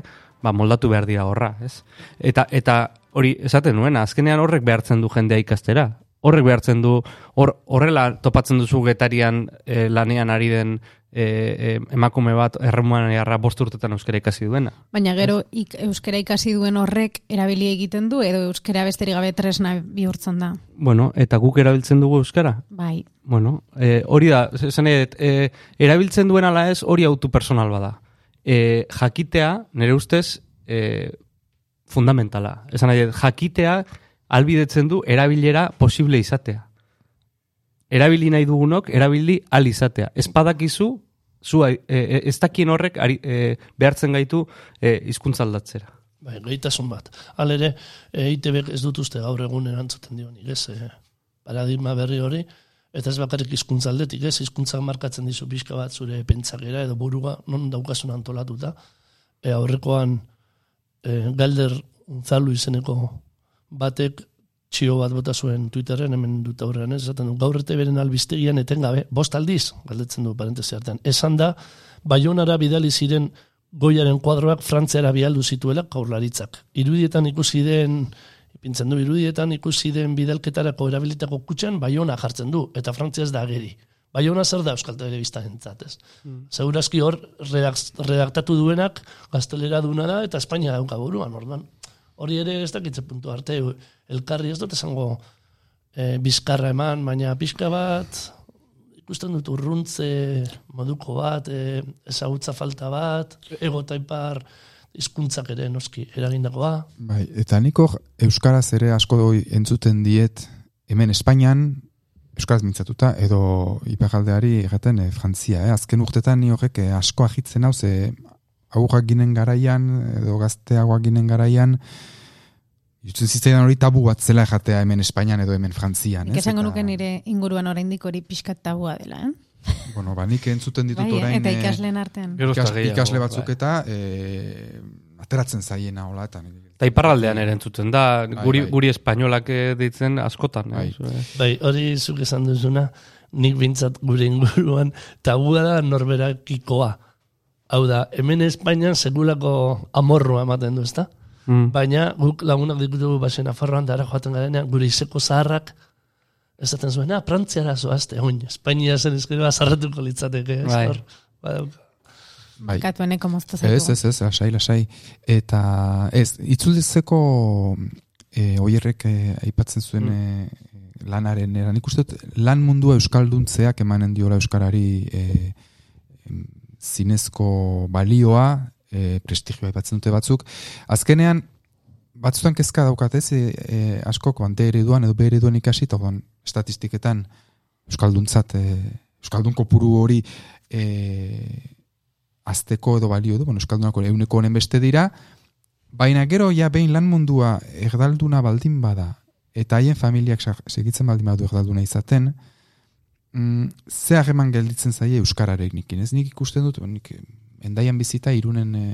Speaker 4: ba, moldatu behar dira horra. Ez? Eta, eta hori esaten nuena, azkenean horrek behartzen du jendea ikastera. Horrek behartzen du, hor, horrela topatzen duzu getarian e, lanean ari den e, e, emakume bat erremuan jarra bost urtetan euskara ikasi duena.
Speaker 1: Baina gero ik, euskara ikasi duen horrek erabili egiten du edo euskara besterik gabe tresna bihurtzen da.
Speaker 4: Bueno, eta guk erabiltzen dugu euskara?
Speaker 1: Bai.
Speaker 4: Bueno, e, hori da, zen e, erabiltzen duen ala ez hori autu personal bada. E, jakitea, nire ustez, e, fundamentala. Esan nahi, jakitea albidetzen du erabilera posible izatea. Erabili nahi dugunok, erabili al izatea. Espadakizu, zu, e, e, ez dakien horrek ari, e, behartzen gaitu e, izkuntza aldatzera.
Speaker 9: Bai, gaitasun bat. Alere, e, ITB ez dut uste gaur egun erantzuten dio ez, e, paradigma berri hori, eta ez bakarrik hizkuntza aldetik, ez, hizkuntza markatzen dizu pixka bat zure pentsakera edo burua, non daukasun antolatuta. E, aurrekoan, e, galder unzalu izeneko batek txio bat bota zuen Twitterren, hemen dut aurrean ez, esaten du, gaur erte beren albiztegian etengabe, bost aldiz, galdetzen du parentesi artean, esan da, baionara bidali ziren goiaren kuadroak frantziara bialdu zituela kaurlaritzak. Irudietan ikusi den, ipintzen du, irudietan ikusi den bidalketarako erabilitako kutxan, baiona jartzen du, eta frantzia ez da ageri. Baiona zer da Euskal Telebista entzat, ez? Mm. Segurazki hor redaktatu duenak gaztelera duna da, eta Espainia dauka buruan, orduan. Hori ere ez dakitze puntu arte, elkarri ez dut esango e, bizkarra eman, baina pixka bat, ikusten dut urruntze moduko bat, e, ezagutza falta bat, ego taipar hizkuntzak ere noski eragindakoa.
Speaker 8: Bai, eta niko Euskaraz ere asko doi entzuten diet hemen Espainian, Euskaraz mintzatuta, edo ipagaldeari egaten e, Frantzia, eh? azken urtetan ni horrek asko ahitzen hau, ze aurrak ginen garaian, edo gazteagoak ginen garaian, Jutzen zitzaidan hori tabu bat zela jatea hemen Espainian edo hemen Frantzian.
Speaker 1: Nik esango nuke nire inguruan oraindik hori pixkat tabua dela, eh?
Speaker 8: Bueno, ba, nik entzuten ditut
Speaker 1: bai,
Speaker 8: orain...
Speaker 1: Eta ikasleen artean.
Speaker 8: Ikas, ikasle batzuk eta e, ateratzen zaiena hola. Eta,
Speaker 4: eta iparraldean ere entzuten da, bai, guri, bai. guri espainolak deitzen askotan.
Speaker 9: Bai. bai, hori zuk esan duzuna, nik bintzat gure inguruan tabua da norberakikoa. Hau da, hemen Espainian segulako amorrua ematen du, ezta? Mm. Baina guk lagunak dikutu basen afarroan dara joaten garenean, gure izeko zaharrak ez zaten zuen, ah, prantziara zoazte, oin, Espainia zen izkero azarretuko litzateke. Ez, bai.
Speaker 1: Bai. bai. Katueneko moztu
Speaker 8: Ez, ez, ez, lasai, lasai. Eta, ez, itzulizeko e, oierrek e, aipatzen zuen mm. e, lanaren eran. Nik uste lan mundua euskalduntzeak emanen diola euskarari e, zinezko balioa, e, prestigioa ipatzen dute batzuk. Azkenean, batzutan kezka daukatez, e, e, askok, bante ereduan edo be ereduan ikasi, eta bon, estatistiketan, euskalduntzat, e, euskaldun kopuru hori e, azteko edo balio du, bueno, euskaldunako euneko honen beste dira, baina gero, ja, behin lan mundua erdalduna baldin bada, eta haien familiak segitzen baldin badu erdalduna izaten, mm, ze hageman gelditzen zaie euskararek nikin, ez nik ikusten dut, nik endaian bizita irunen e,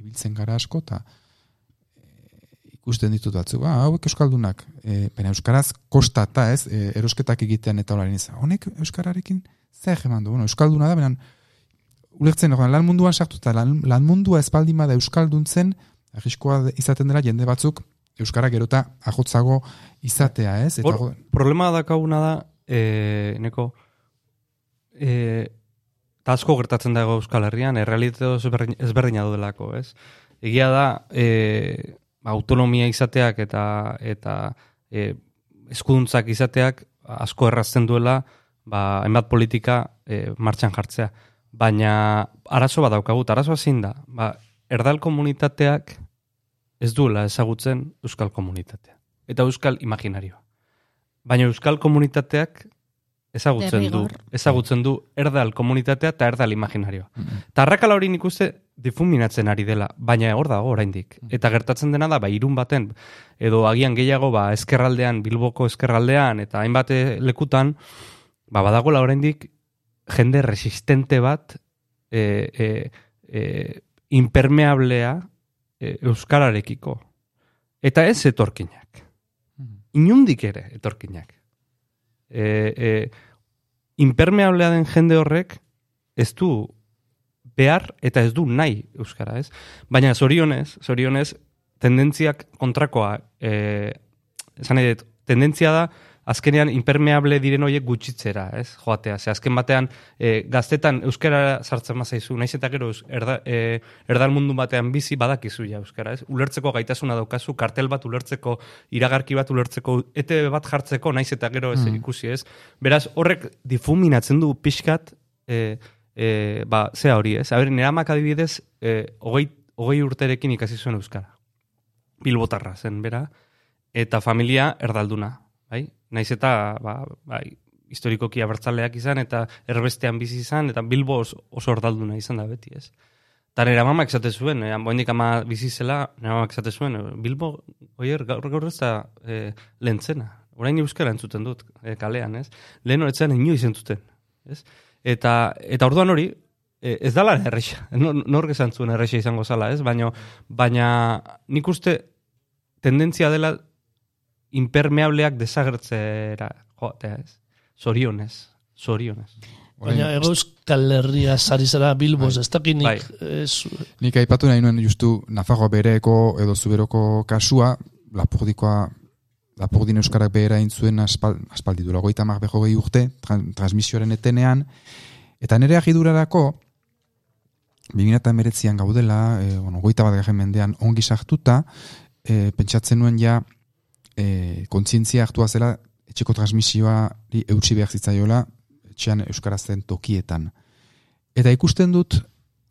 Speaker 8: ibiltzen gara asko, eta e, ikusten ditut batzuk, ba, hauek euskaldunak, e, baina euskaraz kostata ez, e, erosketak egitean eta olarin ez, honek euskararekin zer eman du, bueno, euskalduna da, baina ulertzen, lan munduan sartu, eta lan, lan mundua ez baldin bada euskalduntzen, arriskoa izaten dela jende batzuk, euskara gerota ahotzago izatea, ez?
Speaker 4: Eta, Por, problema dakaguna da, e, neko, e, Eta asko gertatzen dago Euskal Herrian, errealitate ezberdina delako, ez? Egia da, e, autonomia izateak eta eta e, eskuduntzak izateak asko errazten duela, ba, hainbat politika e, martxan jartzea. Baina arazo bat daukagut, arazoa zein da, ba, erdal komunitateak ez duela ezagutzen euskal komunitatea. Eta euskal imaginarioa. Baina euskal komunitateak ezagutzen du, ezagutzen du erdal komunitatea eta erdal imaginarioa. Eta arrakala hori nik uste difuminatzen ari dela, baina hor dago oraindik. Eta gertatzen dena da, ba, irun baten, edo agian gehiago, ba, eskerraldean, bilboko eskerraldean, eta hainbat lekutan, ba, badagoela oraindik jende resistente bat, e, e, e, impermeablea e, euskararekiko. Eta ez etorkinak. Inundik ere etorkinak. E, e, impermeablea den jende horrek ez du behar eta ez du nahi euskara, ez? Baina zorionez, zorionez, tendentziak kontrakoa, e, esan dut, tendentzia da, azkenean impermeable diren horiek gutxitzera, ez? Joatea, ze azken batean e, gaztetan euskara sartzen mazaizu, naiz eta gero erda, e, erdal mundu batean bizi badakizu ja euskara, ez? Ulertzeko gaitasuna daukazu, kartel bat ulertzeko, iragarki bat ulertzeko, ETB bat jartzeko, naiz eta gero ez ikusi, ez? Beraz, horrek difuminatzen du pixkat, e, e, ba, zea hori, ez? Aber, amak adibidez, e, hogei, hogei urterekin ikasi zuen euskara. Bilbotarra zen, bera, eta familia erdalduna, bai? Naiz eta, ba, bai, historikoki abertzaleak izan, eta erbestean bizi izan, eta Bilbo oso, oso erdalduna izan da beti, ez? Eta nire mamak esate zuen, e, boendik ama bizi zela, nire mamak esate zuen, e, Bilbo, oier, gaur gaur ez da e, lehentzena. Orain euskara entzuten dut, e, kalean, ez? Lehen horretzen inoiz entzuten, ez? Eta, eta orduan hori, e, ez dala erresa, nor, nork esan zuen erresa izango zala, ez? Baina, baina nik uste tendentzia dela impermeableak desagertzera joatea, ez? Zorionez, zorionez.
Speaker 9: Baina ego euskal herria sari zara Bilboz, ez dakinik
Speaker 4: Bai.
Speaker 9: ez,
Speaker 8: Nik aipatu nahi nuen justu Nafarroa bereko edo zuberoko kasua, Lapurdikoa Lapurdin Euskarak behera intzuen aspal, aspaldi du, lagoita mar beho gehi urte, tran, transmisioaren etenean, eta nire agidurarako, 2008an gaudela, e, bueno, goita bat mendean ongi sartuta, e, pentsatzen nuen ja, e, kontzientzia hartua zela, etxeko transmisioari eutxi behar zitzaiola, etxean Euskaraz den tokietan. Eta ikusten dut,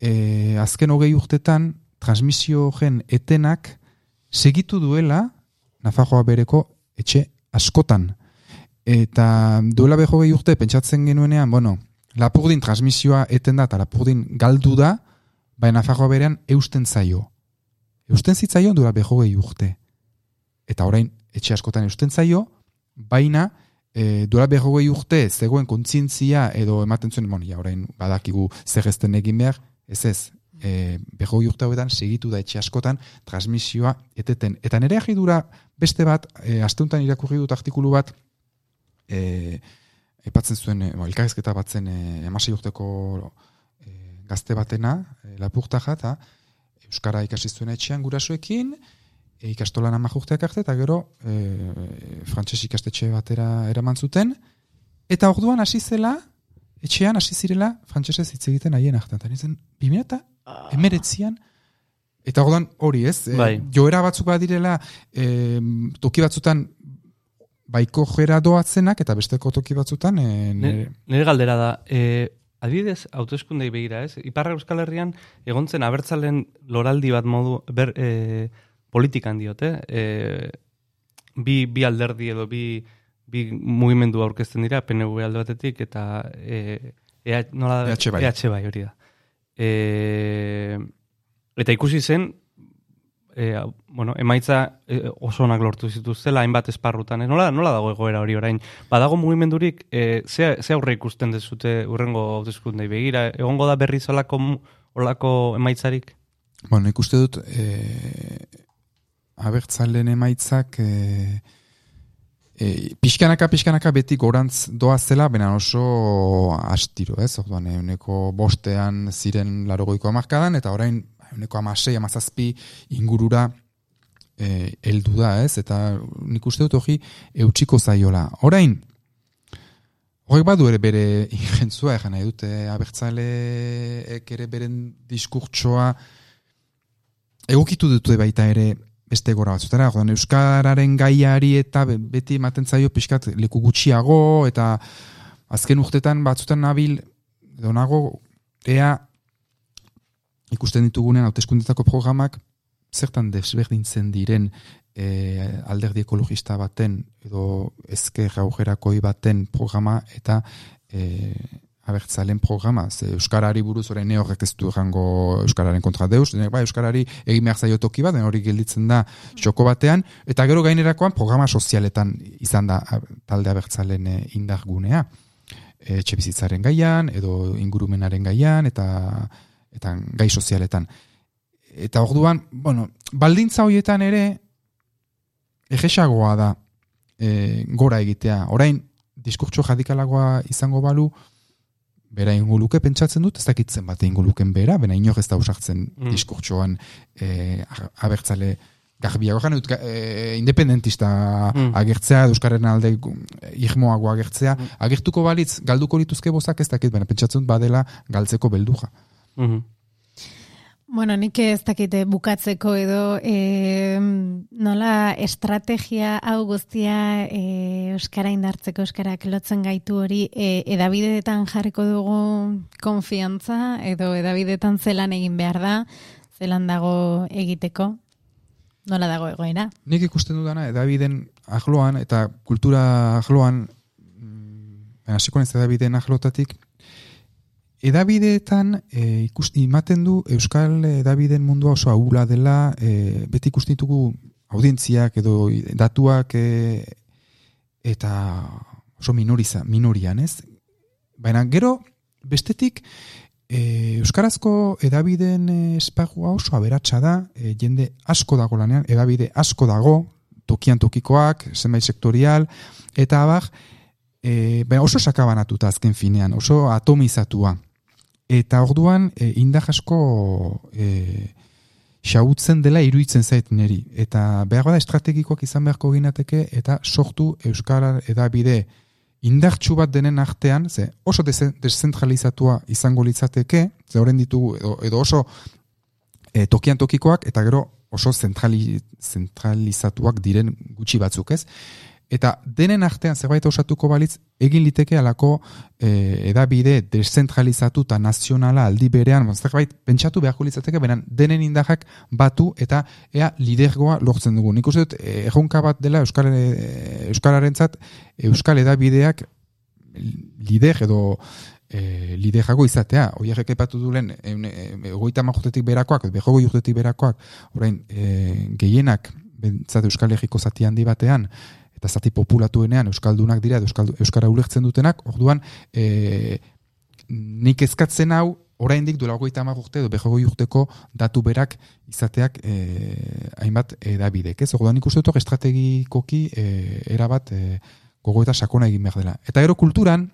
Speaker 8: e, azken hogei urtetan, transmisio gen etenak segitu duela Nafarroa bereko etxe askotan. Eta duela beho gehi urte, pentsatzen genuenean, bueno, Lapurdin transmisioa eten da eta Lapurdin galdu da, baina Nafarroa berean eusten zaio. Eusten zitzaio duela beho gehi urte. Eta orain etxe askotan eusten zaio, baina e, duela berrogei urte zegoen kontzientzia edo ematen zuen, bon, ja, orain badakigu zer ezten egin behar, ez ez, e, berrogei urte hauetan segitu da etxe askotan transmisioa eteten. Eta nire agidura beste bat, e, asteuntan irakurri dut artikulu bat, e, epatzen zuen, e, elkarrezketa batzen e, emasei urteko e, gazte batena, e, lapurtaja, eta Euskara ikasi zuen etxean gurasoekin, ikastolan ama urteak arte, eta gero e, frantses ikastetxe batera eraman zuten, eta orduan hasi zela, etxean hasi zirela frantsesez hitz egiten haien artean. Eta nintzen, 2000 eta emeretzian, eta orduan hori ez, e,
Speaker 4: Bai.
Speaker 8: joera batzuk badirela, e, toki batzutan baiko jera doatzenak, eta besteko toki batzutan, e,
Speaker 4: Nire, nire galdera da, e, adibidez, hauteskundei begira, ez? Iparra Euskal Herrian egontzen abertzalen loraldi bat modu ber, e, politikan diote, e, bi, bi alderdi edo bi, bi mugimendu aurkezten dira, PNV alde batetik, eta e, EH, nola?
Speaker 8: EH bai.
Speaker 4: EH bai, hori da. E, eta ikusi zen, e, bueno, emaitza e, oso onak lortu zituztela hainbat esparrutan. E, nola, nola dago egoera hori orain? Badago mugimendurik, e, ze, ze aurre ikusten dezute urrengo hauteskundei begira? Egongo da berriz olako, olako emaitzarik?
Speaker 8: Bueno, ikuste dut, e, abertzalen emaitzak, e, e, pixkanaka, pixkanaka beti gorantz doa zela, bena oso astiro, ez? Orduan, euneko bostean ziren larogoiko amarkadan, eta orain, euneko amasei, amazazpi ingurura e, eldu da, ez? Eta nik uste dut hori eutxiko zaiola. Orain, Horrek badu ere bere ingentzua, egan nahi dute abertzaleek ere beren diskurtsoa egokitu dute baita ere beste gora batzutera, orduan euskararen gaiari eta be- beti ematen zaio pixkat leku gutxiago eta azken urtetan batzutan nabil edo nago ea ikusten ditugunean hauteskundetako programak zertan desberdintzen diren e, alderdi ekologista baten edo ezker augerakoi baten programa eta e, abertzalen programa, ze Euskarari buruz orain ne horrek ez du jango Euskararen kontra deus, ne, ba, Euskarari egin behar zaio toki bat, hori gelditzen da xoko batean, eta gero gainerakoan programa sozialetan izan da talde abertzalen e, indar gunea. E, bizitzaren gaian, edo ingurumenaren gaian, eta, eta gai sozialetan. Eta orduan, bueno, baldintza horietan ere, egesagoa da e, gora egitea. Orain, diskurtso jadikalagoa izango balu, bera inguluke pentsatzen dut, ez dakitzen bat inguluken bera, bena inok ez da usartzen mm. diskurtsoan e, abertzale garbiago jan, e, independentista mm. agertzea, Euskarren alde irmoago agertzea, mm. agertuko balitz, galduko lituzke bozak ez dakit, bena pentsatzen dut badela galtzeko belduja.
Speaker 3: Mhm.
Speaker 1: Bueno, nik ez dakite bukatzeko edo e, nola estrategia hau guztia e, Euskara indartzeko Euskarak lotzen gaitu hori e, edabideetan jarriko dugu konfiantza edo edabideetan zelan egin behar da, zelan dago egiteko, nola dago egoera.
Speaker 8: Nik ikusten dudana edabiden ahloan eta kultura ahloan mm, hasiko ez edabiden ahlotatik Edabideetan e, ikusti imaten du Euskal Edabideen mundua oso ahula dela, e, beti ikustitugu audientziak edo datuak e, eta oso minoriza, minorian, ez? Baina gero, bestetik, e, Euskarazko edabideen espagua oso aberatsa da, e, jende asko dago lanean, edabide asko dago, tokian tokikoak, zenbait sektorial, eta abar, e, baina oso sakabanatuta azken finean, oso atomizatua. Eta orduan, e, indak asko e, xautzen dela iruitzen zait neri. Eta behar bada estrategikoak izan beharko ginateke eta sortu Euskara edabide indartxu bat denen artean, ze oso deszentralizatua izango litzateke, ze horren ditugu, edo, edo oso e, tokian tokikoak, eta gero oso zentrali, zentralizatuak diren gutxi batzuk ez. Eta denen artean zerbait osatuko balitz, egin liteke alako e, edabide deszentralizatu eta nazionala aldi berean, zerbait pentsatu beharko litzateke, benen denen indahak batu eta ea lidergoa lortzen dugu. Nik uste dut, e, bat dela Euskal, e, Euskalaren zat, Euskal edabideak lider edo e, lidejago izatea. Oiek epatu dulen, egoita majutetik berakoak, behogo jutetik berakoak, orain, e, gehienak, bentsat Euskal Egiko zati handi batean, eta zati populatuenean euskaldunak dira euskal, euskara ulertzen dutenak, orduan e, nik ezkatzen hau oraindik duela goita urte edo behogoi urteko datu berak izateak e, hainbat edabidek. Ez? Orduan nik uste dut estrategikoki e, erabat e, gogoeta sakona egin behar dela. Eta gero kulturan,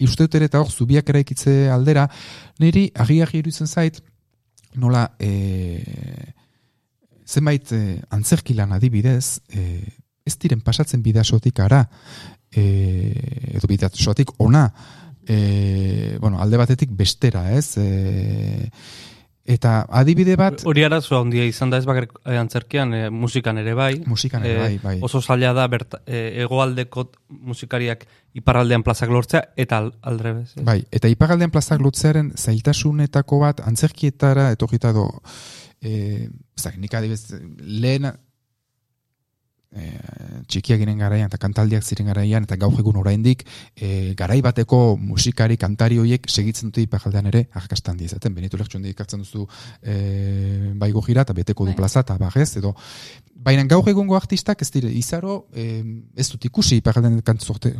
Speaker 8: uste dut ere eta hor zubiak eraikitze aldera, niri agiak iruditzen zait, nola e, zenbait e, antzerkilan adibidez, e, ez diren pasatzen bidasotik ara, e, edo bidasotik ona, e, bueno, alde batetik bestera, ez? E, eta adibide bat...
Speaker 4: Hori arazoa handia izan da ez bakar e, antzerkian, e, musikan ere bai.
Speaker 8: Musikan ere bai, bai.
Speaker 4: Oso zaila da bert, e, egoaldeko musikariak iparraldean plazak lortzea, eta aldrebez.
Speaker 8: Bai, eta iparraldean plazak lortzearen zailtasunetako bat antzerkietara etorrita do... E, zak, nik adibidez, lehen e, txikiak ginen garaian eta kantaldiak ziren garaian eta gaur egun oraindik e, garai bateko musikari kantari horiek segitzen dute ipajaldean ere arrakastan izaten benitu lertxon ikartzen duzu e, baigo jira eta beteko du bai. plaza eta bagez edo baina gaur egungo artistak ez dire izaro e, ez dut ikusi ipajaldean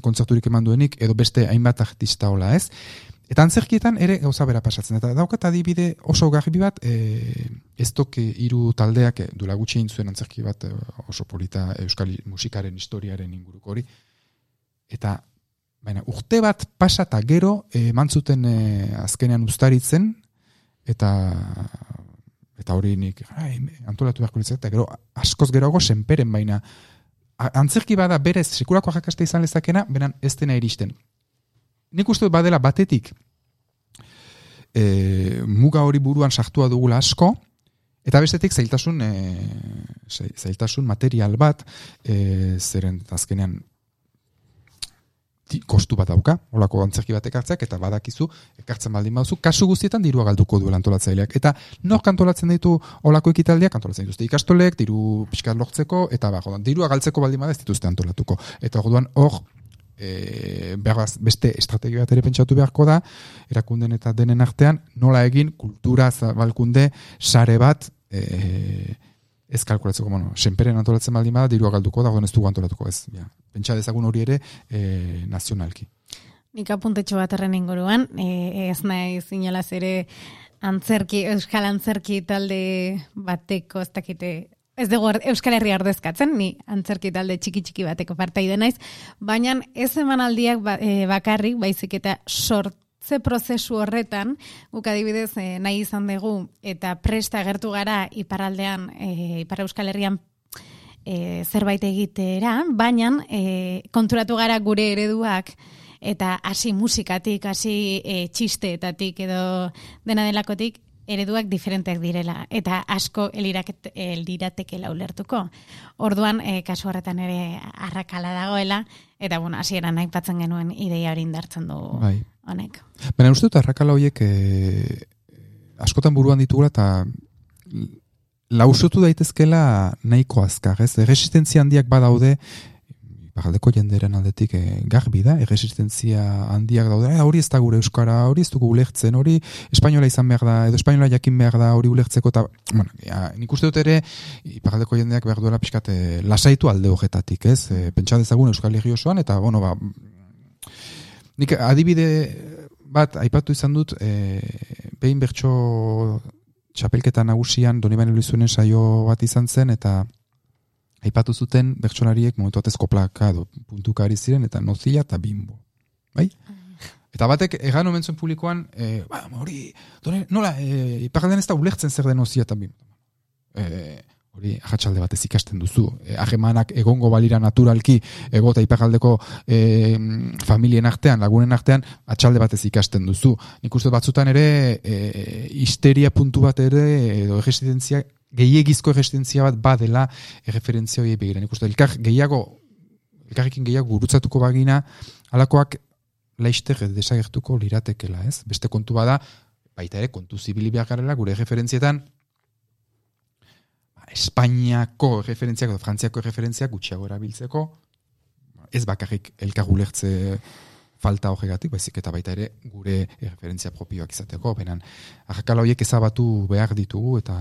Speaker 8: kontzerturik eman duenik edo beste hainbat artista hola ez Eta antzerkietan ere gauza bera pasatzen. Eta daukat adibide oso garbi bat, e, ez toke hiru taldeak e, dula gutxi zuen antzerki bat e, oso polita euskal musikaren historiaren inguruko hori. Eta baina, urte bat pasata gero e, mantzuten e, azkenean ustaritzen, eta eta hori nik ai, antolatu beharko litzak, eta gero askoz geroago senperen baina antzerki bada berez sekurako jakaste izan lezakena, benan ez dena iristen nik uste badela batetik e, muga hori buruan sartua dugula asko, eta bestetik zailtasun, e, zailtasun material bat, e, zeren azkenean kostu bat dauka, olako antzerki bat ekartzeak, eta badakizu, ekartzen baldin baduzu, kasu guztietan dirua galduko duela antolatzaileak. Eta nor kantolatzen ditu olako ekitaldiak, kantolatzen dituzte ikastolek, diru pixkat lortzeko, eta ba, dirua galtzeko baldin bada ez dituzte antolatuko. Eta orduan hor, e, behar beste estrategia bat ere pentsatu beharko da, erakunden eta denen artean, nola egin kultura zabalkunde sare bat e, ez kalkulatzeko, bueno, senperen antolatzen baldin bada, dirua galduko da, ez dugu antolatuko ez. Ja. Pentsa dezagun hori ere e, nazionalki.
Speaker 1: Nik apuntetxo bat erren inguruan, e, ez nahi zinolaz ere antzerki, euskal antzerki talde bateko, ez dakite, ez dugu Euskal Herria ordezkatzen, ni antzerki talde txiki-txiki bateko partaide naiz, baina ez emanaldiak ba, e, bakarrik, baizik eta sortze prozesu horretan, guk adibidez e, nahi izan dugu, eta presta agertu gara iparaldean, e, ipar Euskal Herrian e, zerbait egitera, baina e, konturatu gara gure ereduak eta hasi musikatik, hasi e, txisteetatik edo dena delakotik, ereduak diferenteak direla eta asko eliraket, eliratekela ulertuko. Orduan, e, kasu horretan ere arrakala dagoela, eta bueno, hasieran aipatzen genuen ideia hori indartzen du
Speaker 8: Bai.
Speaker 1: honek.
Speaker 8: Baina uste dut arrakala horiek e, askotan buruan ditugula eta lausotu daitezkela nahiko azkar, ez? Erresistentzia handiak badaude, Bajaldeko jenderen aldetik e, garbi da, erresistentzia handiak daude, "Eh, hori ez da gure euskara, hori ez dugu ulertzen, hori espainola izan behar da, edo espainola jakin behar da, hori ulertzeko, eta, bueno, ja, nik uste dut ere, Bajaldeko jendeak behar duela pixkat e, lasaitu alde horretatik, ez? E, pentsa dezagun Euskal Herri osoan, eta, bueno, ba, nik adibide bat, aipatu izan dut, e, behin bertso txapelketa nagusian Donibane Luizunen saio bat izan zen, eta aipatu zuten bertsolariek momentu batez koplaka edo puntuka ari ziren, eta nozia eta bimbo. Bai? Eta batek egan omen zuen publikoan, e, ba, hori, done, nola, e, iparaldean ez da ulertzen zer den nozia eta bimbo. E, hori ahatsalde batez ikasten duzu. E, ahemanak egongo balira naturalki ego eta iparraldeko e, familien artean, lagunen artean, atxalde batez ikasten duzu. Nik uste batzutan ere e, histeria puntu bat ere edo erresistentzia gehiegizko erresistentzia bat badela erreferentzia hori begira. Nik uste elkar gehiago elkarrekin gehiago gurutzatuko bagina alakoak laizter desagertuko liratekela, ez? Beste kontu bada, baita ere, kontu zibili behar garela, gure referentzietan, ba, Espainiako referentziak edo Frantziako referentziak gutxiago erabiltzeko, ez bakarrik elkar ulertze falta horregatik, baizik eta baita ere gure referentzia propioak izateko, benan, arrakala horiek ezabatu behar ditugu eta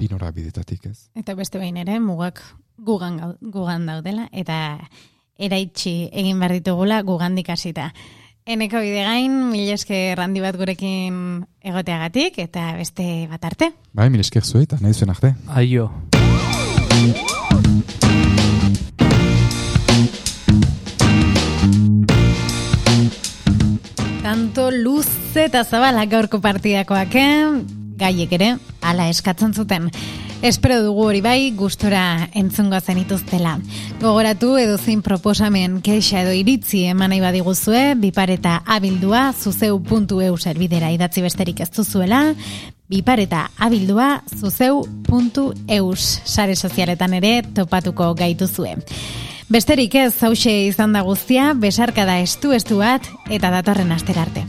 Speaker 8: binora bidetatik, ez?
Speaker 1: Eta beste behin ere, mugak gugan, gugan daudela, eta eraitsi egin behar ditugula gugandik hasita. Eneko bide gain, mil esker handi bat gurekin egoteagatik, eta beste bat arte.
Speaker 8: Bai, mil esker zuei, eta nahi zuen arte.
Speaker 4: Aio.
Speaker 1: Tanto luze eta zabala gaurko partidakoak, eh? Gaiek ere, ala eskatzen zuten. Espero dugu hori bai, gustora entzungo zenituztela. Gogoratu edo zein proposamen kexa edo iritzi eman nahi badiguzue, bipareta abildua zuzeu.eu zerbidera idatzi besterik ez duzuela, bipareta abildua zuzeu.eus sare sozialetan ere topatuko gaituzue. Besterik ez hause izan da guztia, besarkada estu-estu bat eta datorren astera arte.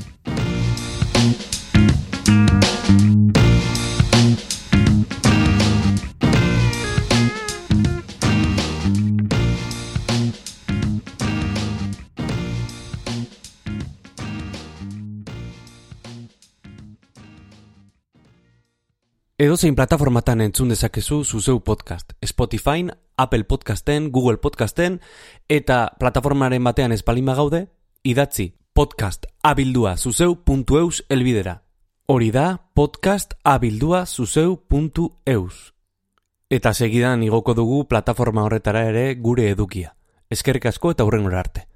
Speaker 10: Edozein plataformatan entzun dezakezu zuzeu podcast. Spotify, Apple Podcasten, Google Podcasten, eta plataformaren batean espalin gaude, idatzi podcast abildua zuzeu.eus elbidera. Hori da podcast abildua zuzeu.eus. Eta segidan igoko dugu plataforma horretara ere gure edukia. Eskerrik asko eta hurrengora arte.